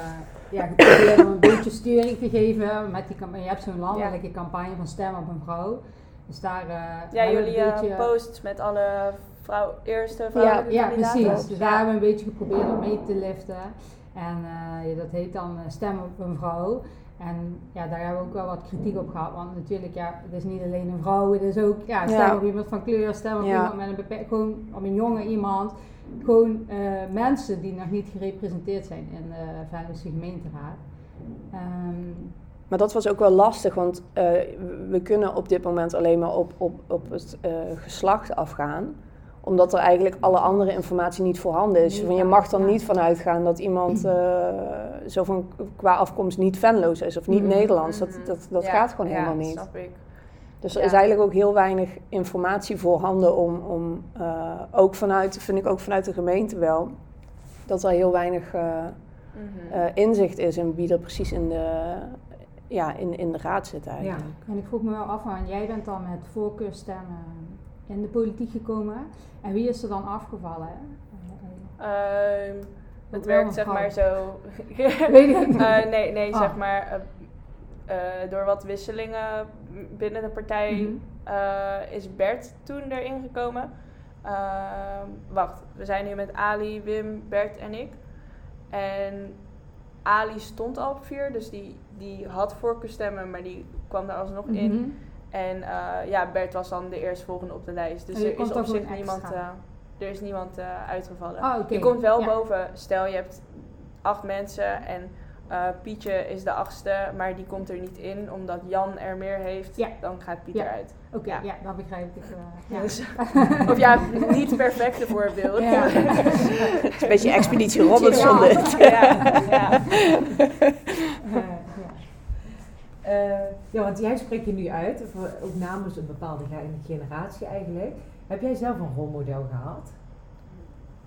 ja, geprobeerd om een beetje sturing te geven met die campagne. Je hebt zo'n landelijke campagne van Stem op een Vrouw. Dus daar eh, Ja, jullie een eh, beetje... posts met alle vrouw, eerste vrouwelijke ja, kandidaten. precies. Dus Ja. daar hebben we een beetje geprobeerd om mee te liften. En eh, ja, dat heet dan Stem op een Vrouw. En ja, daar hebben we ook wel wat kritiek op gehad. Want natuurlijk, ja, het is niet alleen een vrouw, het is ook ja, stem Ja. op iemand van kleur, stem op Ja. iemand met een beperking, gewoon op een jonge iemand. Gewoon eh, mensen die nog niet gerepresenteerd zijn in de Veiligste Gemeenteraad. Ehm, Maar dat was ook wel lastig, want eh, we kunnen op dit moment alleen maar op, op, op het eh, geslacht afgaan. Omdat er eigenlijk alle andere informatie niet voorhanden is. Van, je ja, mag er ja. niet van uitgaan dat iemand eh, zo van, qua afkomst niet Venloos is of niet Mhm. Nederlands. Dat, Mhm. dat, dat Ja, gaat gewoon ja, helemaal niet. snap ik. Dus er Ja. is eigenlijk ook heel weinig informatie voorhanden om, om eh, ook vanuit, vind ik ook vanuit de gemeente wel, dat er heel weinig eh, Mhm. eh, inzicht is in wie er precies in de, ja, in, in de raad zit eigenlijk. en ik vroeg me wel af, want jij bent dan met voorkeurstemmen in de politiek gekomen. En wie is er dan afgevallen? Ehm, het werkt een zeg vrouw. maar zo. Weet ik niet. Eh, nee, nee, Ah. zeg maar. eh, eh, door wat wisselingen binnen de partij Mhm. eh, is Bert toen erin gekomen. Ehm, wacht, we zijn nu met Ali, Wim, Bert en ik. En Ali stond al op vier, dus die, die had voorkeurstemmen, maar die kwam er alsnog in. En eh, ja, Bert was dan de eerstvolgende op de lijst. Dus er is op zich niemand, eh, er is niemand eh, uitgevallen. Oké. Je komt wel Ja. boven, stel je hebt acht mensen en eh, Pietje is de achtste, maar die komt er niet in omdat Jan er meer heeft, Ja. dan gaat Piet Ja. eruit. Oké, ja. Ja. dat begrijp ik. eh, ja. Dus, of ja, niet het perfecte voorbeeld. Ja. Het is een beetje Expeditie Robinson Ja. dit. ja, ja. Eh, ja. Eh, ja, want jij spreekt je nu uit, voor- ook namens een bepaalde ge- generatie eigenlijk. Heb jij zelf een rolmodel gehad?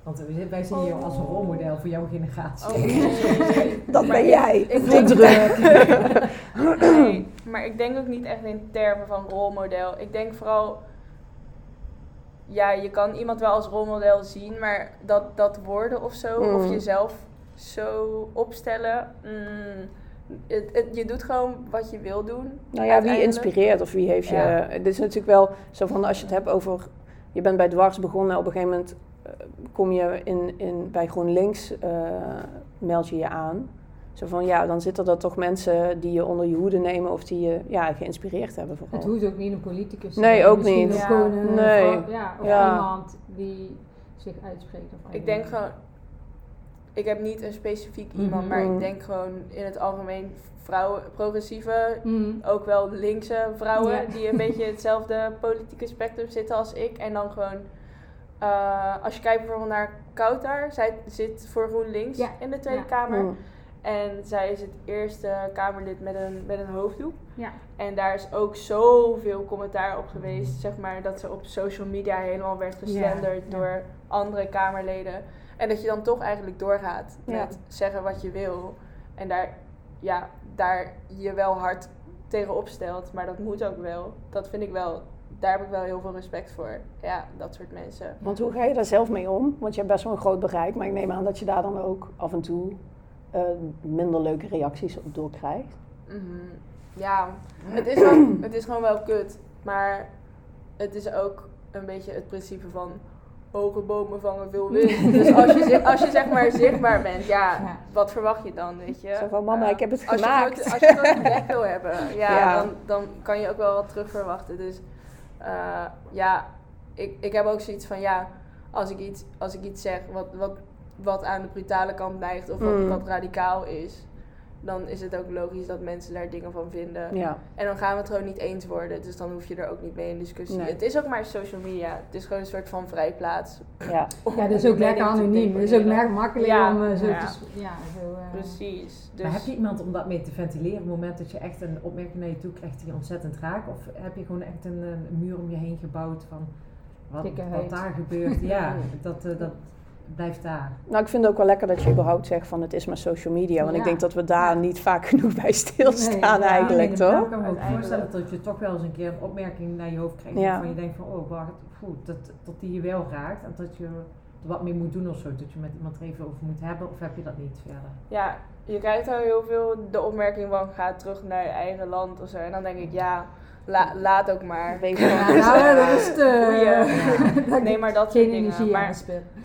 Want wij- zien je als een rolmodel voor jouw generatie. Oh, nee. Dat Maar ben jij. ik Te denk- druk. Nee, maar ik denk ook niet echt in termen van rolmodel. Ik denk vooral, ja, je kan iemand wel als rolmodel zien, maar dat, dat worden of zo, Mm. of jezelf zo opstellen, mm, het, het, je doet gewoon wat je wil doen. Nou ja, wie inspireert of wie heeft je... Ja. Het is natuurlijk wel zo van, als je het hebt over... Je bent bij Dwars begonnen, op een gegeven moment eh, kom je in, in, bij GroenLinks, eh meld je je aan. Zo van, ja, dan zitten er toch mensen die je onder je hoede nemen of die je ja, geïnspireerd hebben vooral. Het hoeft ook niet een politicus te Nee, zijn. ook Misschien niet. ook Ja. gewoon een Nee. vrouw- ja, of Ja. iemand die zich uitspreekt. Of Ik denk gewoon, ik heb niet een specifiek iemand, Mhm. maar ik denk gewoon in het algemeen vrouwen, progressieve, Mm. ook wel linkse vrouwen die een beetje hetzelfde politieke spectrum zitten als ik. En dan gewoon, eh, als je kijkt bijvoorbeeld naar Kautar, zij zit voor GroenLinks in de Tweede. Kamer. Mm. En zij is het eerste Kamerlid met een, met een hoofddoek. Ja. En daar is ook zoveel commentaar op geweest, zeg maar, dat ze op social media helemaal werd geslenderd door andere Kamerleden. En dat je dan toch eigenlijk doorgaat met zeggen wat je wil. En daar, ja, daar je wel hard tegen opstelt, maar dat moet ook wel. Dat vind ik wel, daar heb ik wel heel veel respect voor. Ja, dat soort mensen. Want hoe ga je daar zelf mee om? Want je hebt best wel een groot bereik, maar ik neem aan dat je daar dan ook af en toe eh, minder leuke reacties op door krijgt. Mhm. Ja, het is, wel, het is gewoon wel kut. Maar het is ook een beetje het principe van hoge bomen vangen veel wind. dus als je, als je zeg maar zichtbaar bent, ja, Ja. wat verwacht je dan, weet je? Zo van, mama, ik heb het als gemaakt. Als je een grote bek wil hebben, ja, Ja. Dan, dan kan je ook wel wat terug verwachten. Dus eh, ja, ik, ik heb ook zoiets van, ja, als ik iets, als ik iets zeg wat, wat, wat aan de brutale kant neigt of wat, Mm. wat radicaal is, dan is het ook logisch dat mensen daar dingen van vinden. Ja, En dan gaan we het gewoon niet eens worden, dus dan hoef je er ook niet mee in discussie. Nee. Het is ook maar social media, het is gewoon een soort van vrijplaats. ja. Ja, dat is ook lekker anoniem. Het is ook lekker makkelijk Ja, om eh, zo ja. te... Ja, zo... eh, Precies. Dus Maar heb je iemand om dat mee te ventileren op het moment dat je echt een opmerking naar je toe krijgt die je ontzettend raakt? Of heb je gewoon echt een, een muur om je heen gebouwd van wat, wat daar gebeurt? Ja, dat, eh, dat blijft daar. Nou, ik vind het ook wel lekker dat je überhaupt zegt van het is maar social media. Want ik denk dat we daar Ja. niet vaak genoeg bij stilstaan Nee, ja, eigenlijk, Nee, toch? Ik kan me ook voorstellen dat je toch wel eens een keer een opmerking naar je hoofd krijgt Ja. waarvan je denkt van oh wacht, goed, dat, dat die je wel raakt en dat je er wat mee moet doen of zo. Dat je met iemand er even over moet hebben of heb je dat niet verder? ja, je krijgt al heel veel de opmerking van ga terug naar je eigen land of zo. En dan denk ik, ja, la- laat ook maar. Ja, nou, dat is te... Nee, maar dat soort Geen dingen. energie Maar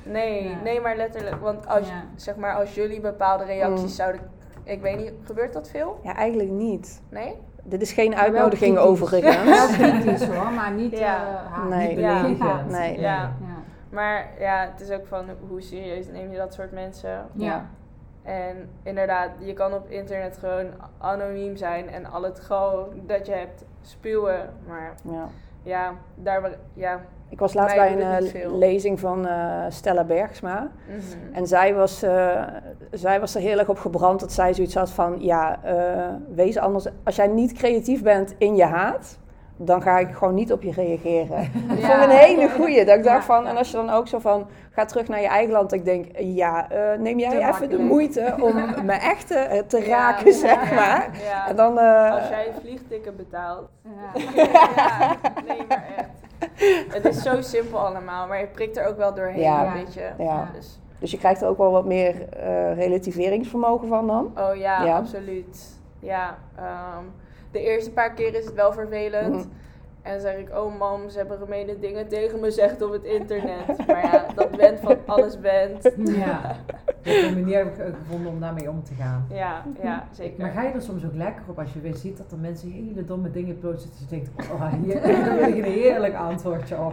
nee, Ja. nee, maar letterlijk. Want als, Ja. zeg maar, als jullie bepaalde reacties Mm. zouden... Ik weet niet, gebeurt dat veel? Ja, eigenlijk niet. Nee? Dit is geen uitnodiging overigens. Wel kritisch hoor, maar niet... Ja. eh, haat. Nee. Niet Ja. Nee. Ja. Ja. Maar ja, het is ook van hoe serieus neem je dat soort mensen? Ja. En inderdaad, je kan op internet gewoon anoniem zijn en al het gal dat je hebt spuwen. Maar Ja. ja, daar, ja. Ik was laatst Mij bij een eh, lezing van eh, Stella Bergsma. mhm. En zij was, eh, zij was er heel erg op gebrand dat zij zoiets had van... Ja, wees anders... Als jij niet creatief bent in je haat... Dan ga ik gewoon niet op je reageren. Dat Ja. vond ik een hele goeie. Dat ik dacht van... En als je dan ook zo van... Ga terug naar je eigen land. Dat ik denk... Ja, eh, neem jij Te even de moeite om me echt eh, te Ja, raken, zeg maar. ja. En dan... eh, Als jij vliegtikken betaalt. Ja. ja, nee, maar echt. Het is zo simpel allemaal, maar je prikt er ook wel doorheen, Ja. weet je. Ja. Dus, Dus je krijgt er ook wel wat meer eh, relativeringsvermogen van dan. oh ja, Ja. absoluut. Ja, ehm, de eerste paar keer is het wel vervelend. Mhm. En dan zeg ik, oh mam, ze hebben gemene dingen tegen me gezegd op het internet. Maar ja, dat bent van alles bent. Ja. Een manier ge- gevonden om daarmee om te gaan. Ja, ja, zeker. Maar ga je er soms ook lekker op als je weer ziet dat er mensen hele domme dingen plaatsen dat je denkt, oh hier wil ik een heerlijk antwoordje op.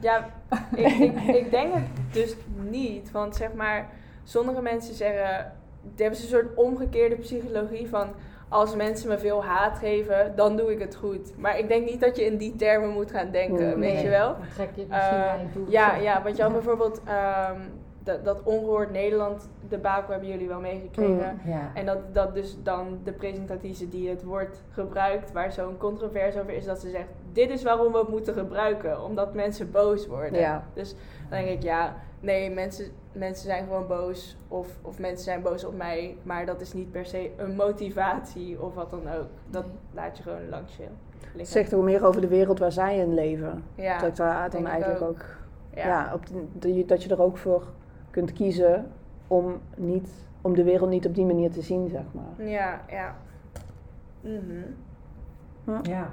Ja, ik, ik, ik denk het dus niet. Want zeg maar, sommige mensen zeggen, die hebben een soort omgekeerde psychologie van als mensen me veel haat geven, dan doe ik het goed. Maar ik denk niet dat je in die termen moet gaan denken, Mm, weet Nee. je wel? Dan trek je het misschien Eh, naar je toe. Ja, ja, want je had bijvoorbeeld ehm, dat, dat ongehoord Nederland debakel hebben jullie wel meegekregen. Ja. En dat, dat dus dan de presentatrice die het woord gebruikt, waar zo'n controverse over is, dat ze zegt: Dit is waarom we het moeten gebruiken, omdat mensen boos worden. Ja. Dus dan denk ik: Ja, nee, mensen, mensen zijn gewoon boos, of, of mensen zijn boos op mij, maar dat is niet per se een motivatie of wat dan ook. Dat Nee. laat je gewoon langs je Het zegt ook meer over de wereld waar zij in leven. ja, dat ik daar dan eigenlijk ook, ook. ja. ja. op de- dat je- dat je er ook voor kunt kiezen om, niet, om de wereld niet op die manier te zien, zeg maar. Ja, ja. Mhm. ja.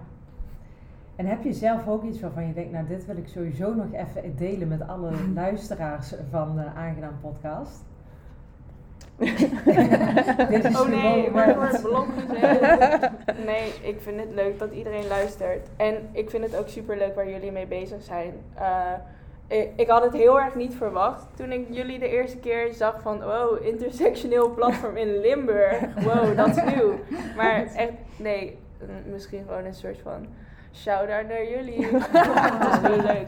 En heb je zelf ook iets waarvan je denkt, nou dit wil ik sowieso nog even delen met alle luisteraars van de Aangenaam Podcast? Dit is Oh nee, maar wat- wordt blok gezet. Nee, ik vind het leuk dat iedereen luistert. En ik vind het ook super leuk waar jullie mee bezig zijn. Eh, ik, ik had het heel erg niet verwacht toen ik jullie de eerste keer zag van... Wow, intersectioneel platform in Limburg. Wow, dat is nieuw. Maar echt, nee, misschien gewoon een soort van... Shout-out naar jullie. dat is heel leuk.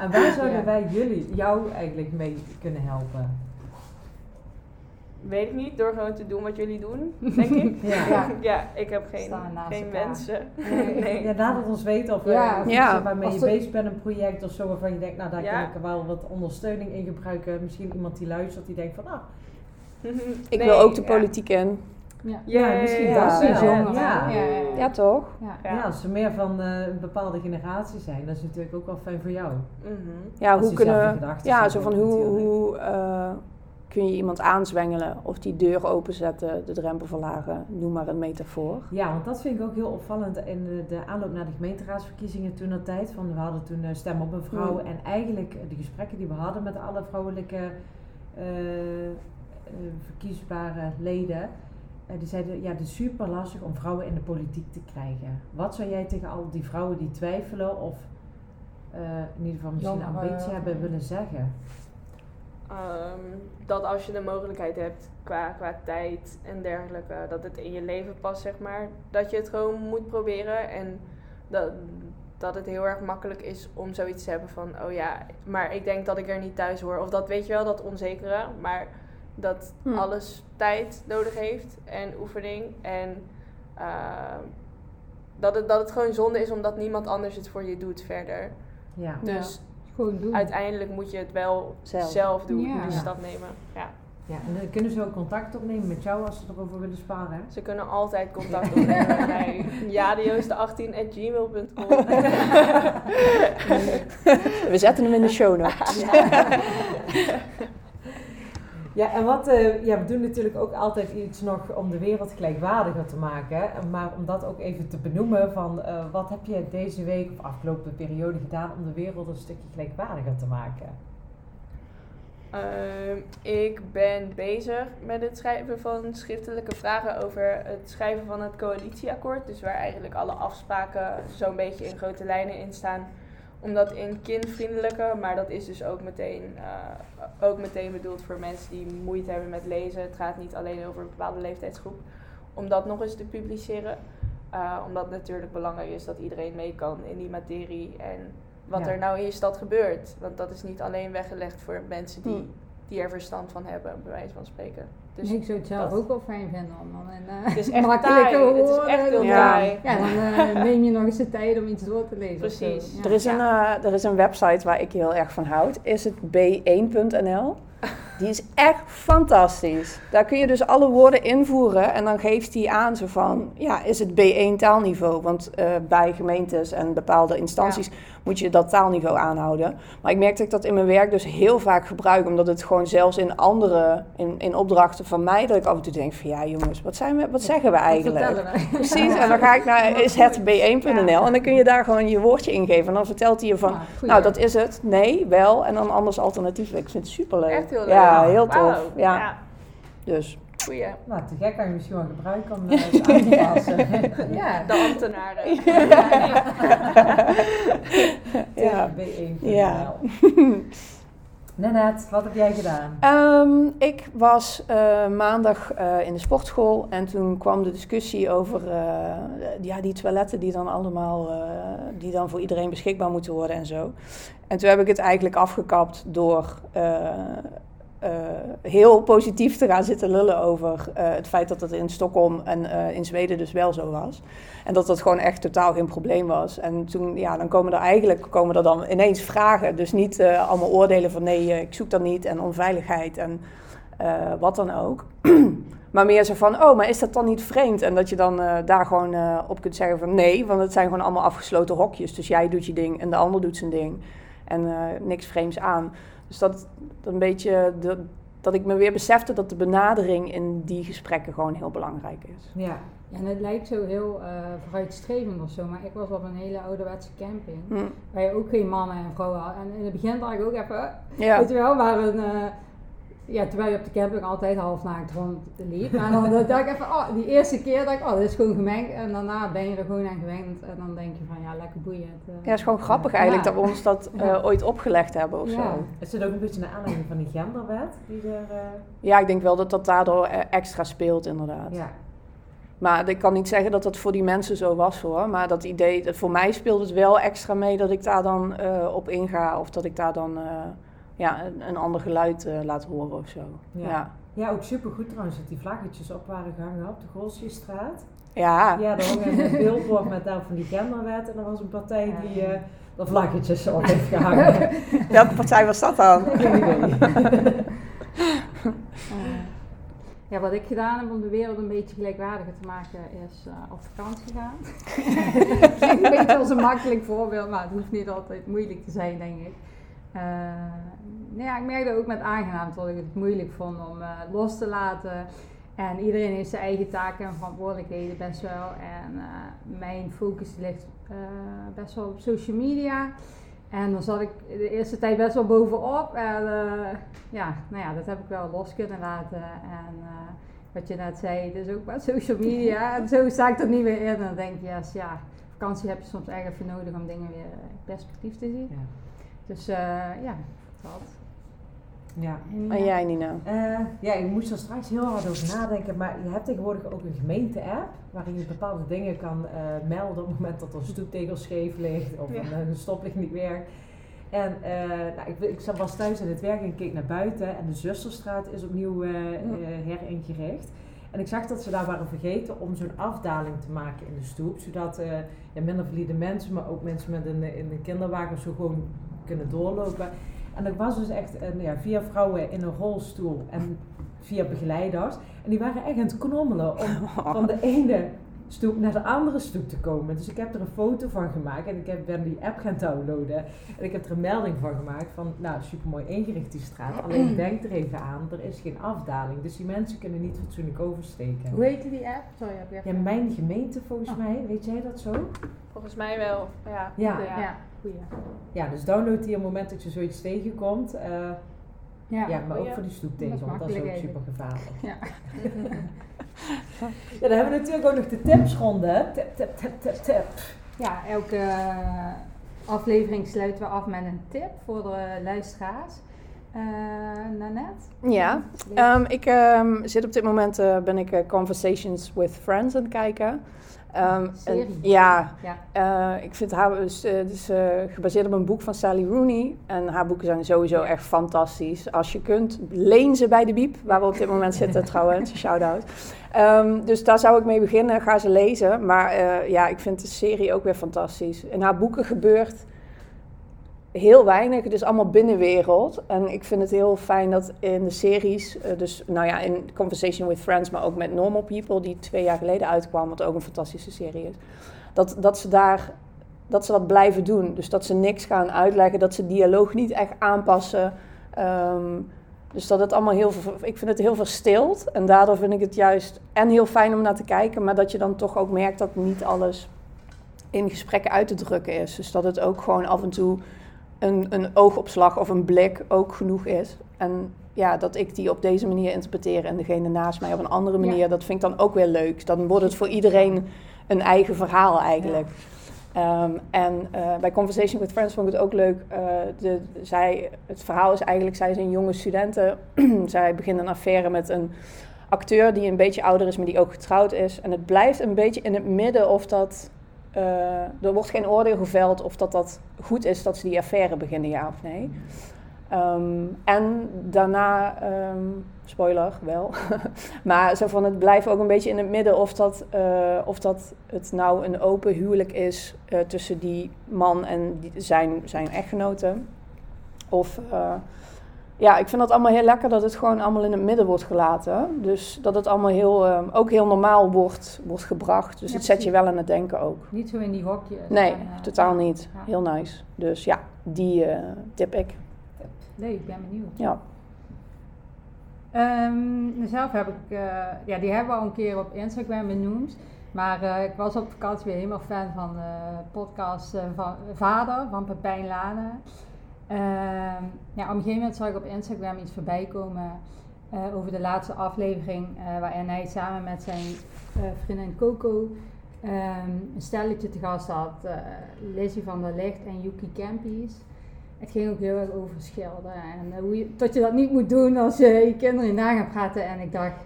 En waar zouden Ja. wij jullie, jou eigenlijk mee kunnen helpen? weet ik niet, door gewoon te doen wat jullie doen, denk ik. Ja. Ja. Ja, ik heb geen, geen wensen. Nee. Nee. Ja, laat het ons weten of, Ja. of Ja. iets waarmee Als je bezig bent, een project of zo, waarvan je denkt, nou daar Ja. kan ik er wel wat ondersteuning in gebruiken. Misschien iemand die luistert, die denkt van, ah, Ik Nee, wil ook de ja. politiek in. Ja. Ja, misschien Ja. dat Precies, wel. jongeren. Ja. Ja, ja, Ja, toch? ja. Als ze meer van eh, een bepaalde generatie zijn, dat is natuurlijk ook wel fijn voor jou. Mhm. Ja, Als hoe kunnen... Ja, zo van hoe, hoe eh, kun je iemand aanzwengelen of die deur openzetten, de drempel verlagen, noem maar een metafoor. Ja, want dat vind ik ook heel opvallend in de, de aanloop naar de gemeenteraadsverkiezingen toen dat tijd. Van, we hadden toen eh, Stem op een Vrouw Mm. en eigenlijk de gesprekken die we hadden met alle vrouwelijke eh, verkiesbare leden. Eh, die zeiden, ja, het is super lastig om vrouwen in de politiek te krijgen. Wat zou jij tegen al die vrouwen die twijfelen of eh, in ieder geval misschien een ambitie of- hebben willen zeggen? Ehm, dat als je de mogelijkheid hebt qua, qua tijd en dergelijke, dat het in je leven past, zeg maar, dat je het gewoon moet proberen. En dat, dat het heel erg makkelijk is om zoiets te hebben van, oh ja, maar ik denk dat ik er niet thuis hoor. Of dat weet je wel, dat onzekere, maar dat Hm. alles tijd nodig heeft en oefening. En ehm, dat, het, dat het gewoon zonde is omdat niemand anders het voor je doet verder. Ja. Ja. Dus Gewoon doen. uiteindelijk moet je het wel Zelf. zelf, doen, Ja. die Ja. stap nemen. Ja. ja, en dan kunnen ze ook contact opnemen met jou als ze erover willen sparen. Ze kunnen altijd contact opnemen met mij. jadejoost18.gmail.com We zetten hem in de show notes. Ja, en wat, eh, ja, we doen natuurlijk ook altijd iets nog om de wereld gelijkwaardiger te maken. Maar om dat ook even te benoemen van eh, wat heb je deze week of afgelopen periode gedaan om de wereld een stukje gelijkwaardiger te maken? Ehm, ik ben bezig met het schrijven van schriftelijke vragen over het schrijven van het coalitieakkoord. Dus waar eigenlijk alle afspraken zo'n beetje in grote lijnen in staan. Om dat in kindvriendelijke, maar dat is dus ook meteen, eh, ook meteen bedoeld voor mensen die moeite hebben met lezen. Het gaat niet alleen over een bepaalde leeftijdsgroep. Om dat nog eens te publiceren. Eh, omdat het natuurlijk belangrijk is dat iedereen mee kan in die materie. En wat Ja. er nou in je stad gebeurt. Want dat is niet alleen weggelegd voor mensen die, Hmm. die er verstand van hebben, bij wijze van spreken. Dus ik zou het zelf dat- ook wel fijn vinden om dan een uh, het is echt makkelijke taai. Het is woorden- echt heel Ja. taai. Ja, dan eh, neem je nog eens de tijd om iets door te lezen. Precies. Ja. Er is, een, eh, er is een website waar ik heel erg van houd. Is het b1.nl. Die is echt fantastisch. Daar kun je dus alle woorden invoeren en dan geeft hij aan zo van, ja, is het B1 taalniveau? Want eh, bij gemeentes en bepaalde instanties moet je dat taalniveau aanhouden. Maar ik merk dat ik dat in mijn werk dus heel vaak gebruik, omdat het gewoon zelfs in andere, in, in opdrachten van mij, dat ik af en toe denk van, ja jongens, wat, zijn we, wat zeggen we eigenlijk? Precies, en dan ga ik naar is het b1.nl en dan kun je daar gewoon je woordje ingeven. En dan vertelt hij je van, nou dat is het, nee, wel, en dan anders alternatief. Ik vind het superleuk. Echt heel leuk. Ja, heel tof. Ja. dus. Goeie. Nou, te gek kan je misschien wel gebruiken om het aan te passen. Ja, De ambtenaren. Ja. B1.nl. Ja. Nanette, wat heb jij gedaan? Ehm, ik was eh, maandag eh, in de sportschool en toen kwam de discussie over eh, ja, die toiletten die dan allemaal, eh, die dan voor iedereen beschikbaar moeten worden en zo. En toen heb ik het eigenlijk afgekapt door heel positief te gaan zitten lullen over eh, het feit dat het in Stockholm en eh, in Zweden dus wel zo was. En dat dat gewoon echt totaal geen probleem was. En toen, ja, dan komen er eigenlijk komen er dan ineens vragen. Dus niet eh, allemaal oordelen van nee, eh, ik zoek dat niet en onveiligheid en eh, wat dan ook. maar meer zo van, oh, maar is dat dan niet vreemd? En dat je dan eh, daar gewoon eh, op kunt zeggen van nee, want het zijn gewoon allemaal afgesloten hokjes. Dus jij doet je ding en de ander doet zijn ding. En eh, niks vreemds aan. Dus dat, dat een beetje, de, dat ik me weer besefte dat de benadering in die gesprekken gewoon heel belangrijk is. Ja. En het lijkt zo heel eh vooruitstrevend of zo, maar ik was op een hele ouderwetse camping. Hm. Waar je ook geen mannen en vrouwen had. En in het begin dacht ik ook even, eh, Ja. weet je wel, waar een, eh, ja, terwijl je op de camping altijd half naakt rondliep. Maar dan dacht ik even, oh, die eerste keer dacht ik, oh, dit is gewoon gemengd. En daarna ben je er gewoon aan gewend. En dan denk je van, ja, lekker boeiend. eh. Ja, het is gewoon grappig eigenlijk Ja. dat we ons dat eh, ooit opgelegd hebben of Ja. zo. Is het ook een beetje naar aanleiding van die genderwet die er... eh, Ja, ik denk wel dat dat daardoor extra speelt inderdaad. ja. Maar ik kan niet zeggen dat dat voor die mensen zo was hoor. Maar dat idee, voor mij speelt het wel extra mee dat ik daar dan eh, op inga. Of dat ik daar dan eh, ja, een, een ander geluid eh, laat horen of zo. Ja. Ja. Ja, ook supergoed trouwens dat die vlaggetjes op waren gehangen op de Golsjestraat. Ja, Ja, er hing een billboard met daar van die genderwet en er was een partij die eh de vlaggetjes op heeft gehangen. welke partij was dat dan? Geen idee. Eh, ja, wat ik gedaan heb om de wereld een beetje gelijkwaardiger te maken is eh, op vakantie gaan. Klinkt een beetje als een makkelijk voorbeeld, maar het hoeft niet altijd moeilijk te zijn, denk ik. Eh, nou ja, ik merkte ook met aangenaam dat ik het moeilijk vond om eh, los te laten. En iedereen heeft zijn eigen taken en verantwoordelijkheden best wel. En eh, mijn focus ligt best wel op social media. En dan zat ik de eerste tijd best wel bovenop. En ja, nou ja, dat heb ik wel los kunnen laten. En wat je net zei, is ook wat social media. En zo sta ik er niet meer in. En dan denk je, yes, ja, vakantie heb je soms echt even nodig om dingen weer perspectief te zien. Ja. Dus eh, ja, dat. Ja. En jij, Nina? Eh, ja, ik moest er straks heel hard over nadenken, maar je hebt tegenwoordig ook een gemeente-app waarin je bepaalde dingen kan eh, melden op het moment dat er een stoeptegel scheef ligt of Ja. een, een stoplicht niet werkt. En eh, nou, ik, ik zat- was thuis aan het werk en ik keek naar buiten en de Zusterstraat is opnieuw heringericht. En ik zag dat ze daar waren vergeten om zo'n afdaling te maken in de stoep, zodat eh, ja, minder valide mensen, maar ook mensen met een, in een kinderwagen zo gewoon kunnen doorlopen. En er was dus echt een, ja, vier vrouwen in een rolstoel en vier begeleiders. En die waren echt aan het knommelen om van de ene stoep naar de andere stoep te komen. Dus ik heb er een foto van gemaakt en ik heb, ben die app gaan downloaden. En ik heb er een melding van gemaakt van, nou super mooi ingericht die straat. Alleen denk er even aan, er is geen afdaling. Dus die mensen kunnen niet fatsoenlijk oversteken. Hoe heette die app? Sorry, heb je Ja, mijn gemeente volgens Oh. mij, weet jij dat zo? Volgens mij wel, ja. Ja. Ja, goeie. Ja, dus download die op het moment dat je zoiets tegenkomt. eh, Ja, ja, maar ook voor die stoeptegel, want dat is ook super gevaarlijk. Ja. Ja, dan hebben we natuurlijk ook nog de tipsronde. Tip, tip, tip, tip, tip. Ja, elke aflevering sluiten we af met een tip voor de luisteraars. Eh Nanette? Ja, Ehm, ik ehm, zit op dit moment, eh, ben ik Conversations with Friends aan het kijken. En- Serie. ja, Ja. eh, ik vind haar dus, eh, is eh, gebaseerd op een boek van Sally Rooney. En haar boeken zijn sowieso echt fantastisch. Als je kunt, leen ze bij de Biep, waar we op dit moment zitten trouwens. Shout-out. Ehm, dus daar zou ik mee beginnen, ga ze lezen. Maar ja, ik vind de serie ook weer fantastisch. In haar boeken gebeurt heel weinig. Is allemaal binnenwereld. En ik vind het heel fijn dat in de series, eh, dus nou ja, in Conversation with Friends, maar ook met Normal People, die twee jaar geleden uitkwam, wat ook een fantastische serie is, dat, dat ze daar dat ze dat blijven doen. Dus dat ze niks gaan uitleggen, dat ze dialoog niet echt aanpassen. Ehm, dus dat het allemaal heel ik vind het heel verstild. En daardoor vind ik het juist en heel fijn om naar te kijken, maar dat je dan toch ook merkt dat niet alles in gesprekken uit te drukken is. Dus dat het ook gewoon af en toe een, een oogopslag of een blik ook genoeg is. En ja, dat ik die op deze manier interpreteer en degene naast mij op een andere manier, Ja. dat vind ik dan ook weer leuk. Dan wordt het voor iedereen een eigen verhaal eigenlijk. Ehm, en eh, bij Conversation with Friends vond ik het ook leuk. eh, de, zij, het verhaal is eigenlijk, zij is een jonge studenten. zij begint een affaire met een acteur die een beetje ouder is, maar die ook getrouwd is. En het blijft een beetje in het midden of dat... eh, er wordt geen oordeel geveld of dat dat goed is dat ze die affaire beginnen, ja of nee. Ehm, en daarna, ehm, spoiler wel, maar zo van het blijft ook een beetje in het midden of dat, eh, of dat het nou een open huwelijk is eh, tussen die man en die, zijn, zijn echtgenote. Of ja, ik vind dat allemaal heel lekker dat het gewoon allemaal in het midden wordt gelaten. Dus dat het allemaal heel, eh, ook heel normaal wordt, wordt gebracht. Dus Ja, het zet je wel aan het denken ook. Niet zo in die hokjes. Nee, En, totaal niet. ja. Heel nice. Dus ja, die eh, tip ik. Leuk, ik ben benieuwd. Ja. Ehm, zelf heb ik, eh, ja, die hebben we al een keer op Instagram benoemd. Maar eh, ik was op vakantie weer helemaal fan van de podcast van Vader van Pepijn Lane. Ehm, ja, op een gegeven moment zag ik op Instagram iets voorbij komen eh, over de laatste aflevering. eh, waarin hij samen met zijn eh, vriendin Coco ehm, een stelletje te gast had. Lizzie van der Licht en Yuki Campies. Het ging ook heel erg over schilderen en hoe je, dat je dat niet moet doen als je je kinderen na gaat praten. En ik dacht,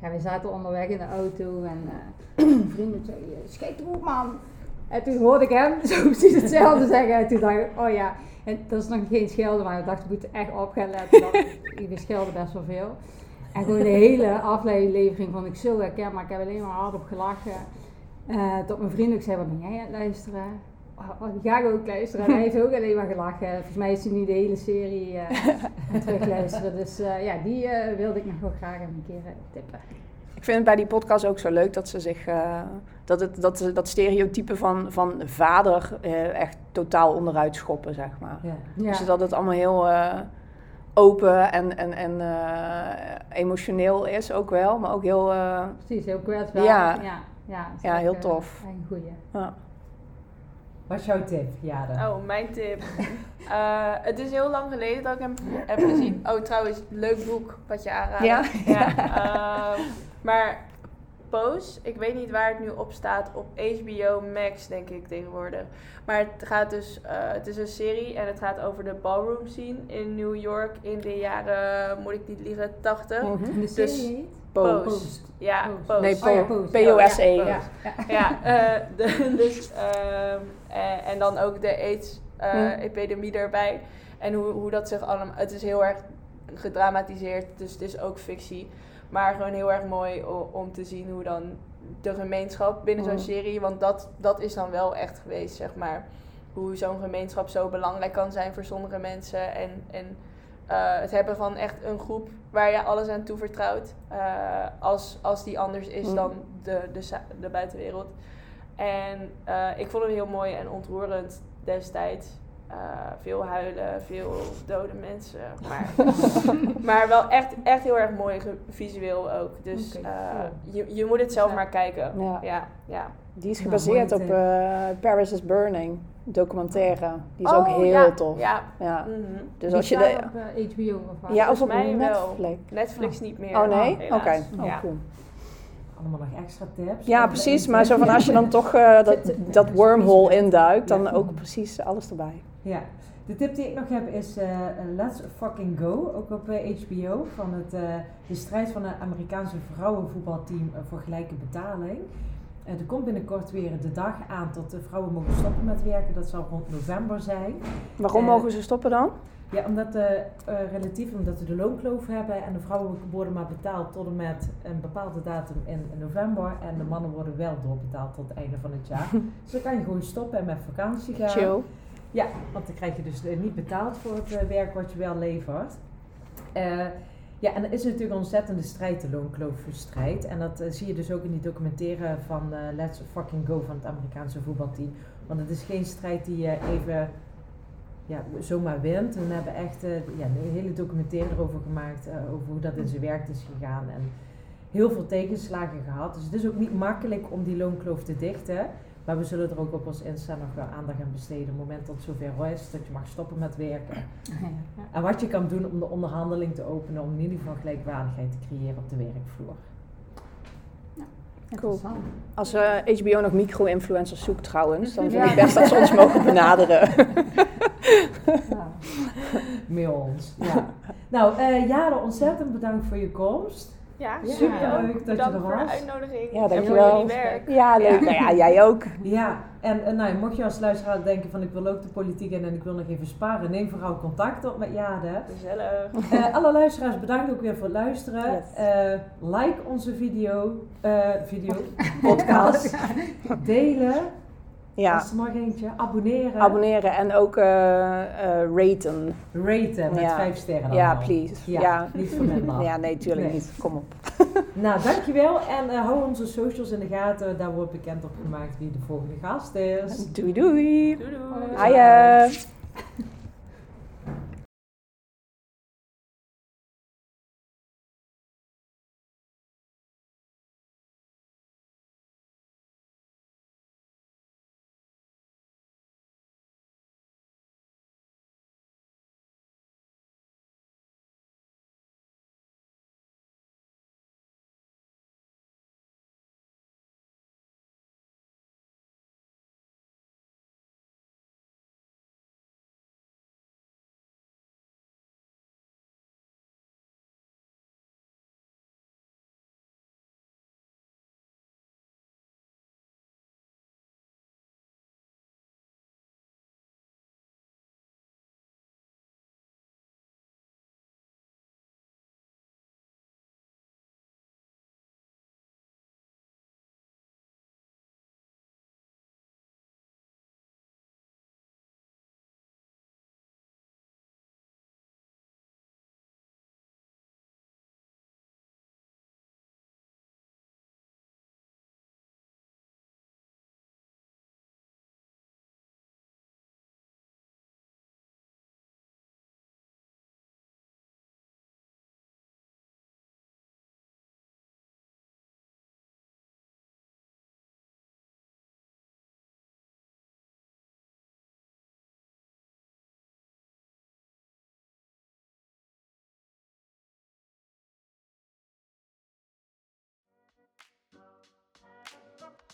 ja, we zaten onderweg in de auto en eh een vriend zei, schijt erop man. En toen hoorde ik hem zo precies hetzelfde zeggen. En toen dacht ik, oh ja, en dat is nog geen schilder, maar ik dacht, we moeten echt op gaan letten. Want we schelden best wel veel. En gewoon de hele aflevering vond ik zo herkenbaar. Ik heb alleen maar hard op gelachen. Eh, tot mijn vriend ook zei, wat ben jij aan het luisteren? Oh, oh, die ga ik ook luisteren. En hij heeft ook alleen maar gelachen. Volgens mij is hij nu de hele serie eh het terugluisteren. Dus eh, ja, die eh, wilde ik nog wel graag even een keer eh, tippen. Ik vind het bij die podcast ook zo leuk dat ze zich. eh, dat, het, dat, ze dat stereotype van, van vader eh, echt totaal onderuit schoppen, zeg maar. Ja. Ja. Dus dat het allemaal heel eh, open en, en, en eh, emotioneel is ook wel, maar ook heel. eh, Precies, heel kwetsbaar. Ja. ja, ja, heel tof. Een goeie. ja. Wat is jouw tip, Jade? Oh, mijn tip. Eh, het is heel lang geleden dat ik hem heb gezien. Oh, trouwens, leuk boek wat je aanraadt. Ja? ja maar Pose, ik weet niet waar het nu op staat. Op HBO Max, denk ik tegenwoordig. Maar het gaat dus, eh, het is een serie en het gaat over de ballroom scene in New York in de jaren, moet ik niet liegen, 80. Mhm. En de Dus- serie? Post. Post. Ja, Pose. Pose. Nee, Pose. P-O-S-E. Ja, Ja, ja. Ja, eh, de- dus, ehm, eh, en dan ook de AIDS-epidemie erbij. En hoe, hoe dat zich allemaal... Het is heel erg gedramatiseerd, dus het is ook fictie. Maar gewoon heel erg mooi om te zien hoe dan de gemeenschap binnen zo'n Mm. serie... Want dat, dat is dan wel echt geweest, zeg maar. Hoe zo'n gemeenschap zo belangrijk kan zijn voor sommige mensen. En, en eh, het hebben van echt een groep waar je alles aan toevertrouwt. eh, als, als die anders is Mm. dan de, de buitenwereld. En eh, ik vond het heel mooi en ontroerend destijds. Eh, veel huilen, veel dode mensen. Maar, maar wel echt, echt heel erg mooi visueel ook. Dus eh, je, je moet het zelf Ja. maar kijken. Ja. Ja, ja. Die is Nou, gebaseerd op eh, Paris is Burning, documentaire. Die is Oh, ook heel ja, tof. Ja. Ja. mhm. Dus Die als je de, op HBO of wat? ja, of op mij wel. Netflix. Netflix niet meer. Oh nee? Oké, oh, Ja. cool. Allemaal nog extra tips? Ja, precies. Maar zo van als je dan toch eh, dat, dat wormhole induikt, dan ook precies alles erbij. Ja, de tip die ik nog heb is eh, Let's Fucking Go, ook op eh, HBO, van het, eh, de strijd van het Amerikaanse vrouwenvoetbalteam eh, voor gelijke betaling. Eh, er komt binnenkort weer de dag aan tot de vrouwen mogen stoppen met werken, dat zal rond november zijn. Waarom Eh, mogen ze stoppen dan? Ja, omdat eh, eh, relatief omdat we de loonkloof hebben en de vrouwen worden maar betaald tot en met een bepaalde datum in november en de mannen worden wel doorbetaald tot het einde van het jaar. dus dan kan je gewoon stoppen en met vakantie gaan. Chill. Ja, want dan krijg je dus eh, niet betaald voor het eh, werk wat je wel levert. Eh, ja, en er is natuurlijk een ontzettende strijd, de loonkloof-strijd. En dat zie je dus ook in die documentaire van Let's Fucking Go van het Amerikaanse voetbalteam. Want het is geen strijd die je even ja, zomaar wint. We hebben echt ja, een hele documentaire erover gemaakt, over hoe dat in zijn werk is gegaan. En heel veel tegenslagen gehad. Dus het is ook niet makkelijk om die loonkloof te dichten. Maar we zullen er ook op ons Insta nog wel aandacht aan besteden. Op het moment dat het zover is, dat je mag stoppen met werken. Ja. En wat je kan doen om de onderhandeling te openen, om in ieder geval gelijkwaardigheid te creëren op de werkvloer. Interessant. Als eh, HBO nog micro-influencers zoekt trouwens, dan vind Ja. ik best dat ze ons mogen benaderen. Ja. Mail ons. Ja. nou, eh Jade, ontzettend bedankt voor je komst. Ja, Ja. Superleuk dat je Bedankt er voor de was. uitnodiging. Ja, En dankjewel. voor jullie werk. Ja, leuk. Nou ja, jij ook. Ja, en nou, mocht je als luisteraar denken van ik wil ook de politiek in en ik wil nog even sparen, neem vooral contact op met Jade. Gezellig. Eh, alle luisteraars bedankt ook weer voor het luisteren. Yes. Eh, like onze video, eh, video, podcast. Delen. Ja, Als er nog eentje. Abonneren. abonneren en ook eh, eh, raten. Raten met Ja. vijf sterren. Ja, allemaal. please. Ja, Ja. niet voor minder. Ja, nee, tuurlijk Nee. niet. Kom op. Nou, dankjewel. En eh, hou onze socials in de gaten. Daar wordt bekend op gemaakt wie de volgende gast is. Doei doei. Doei doei. Hiya.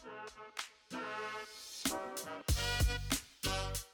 Thank you.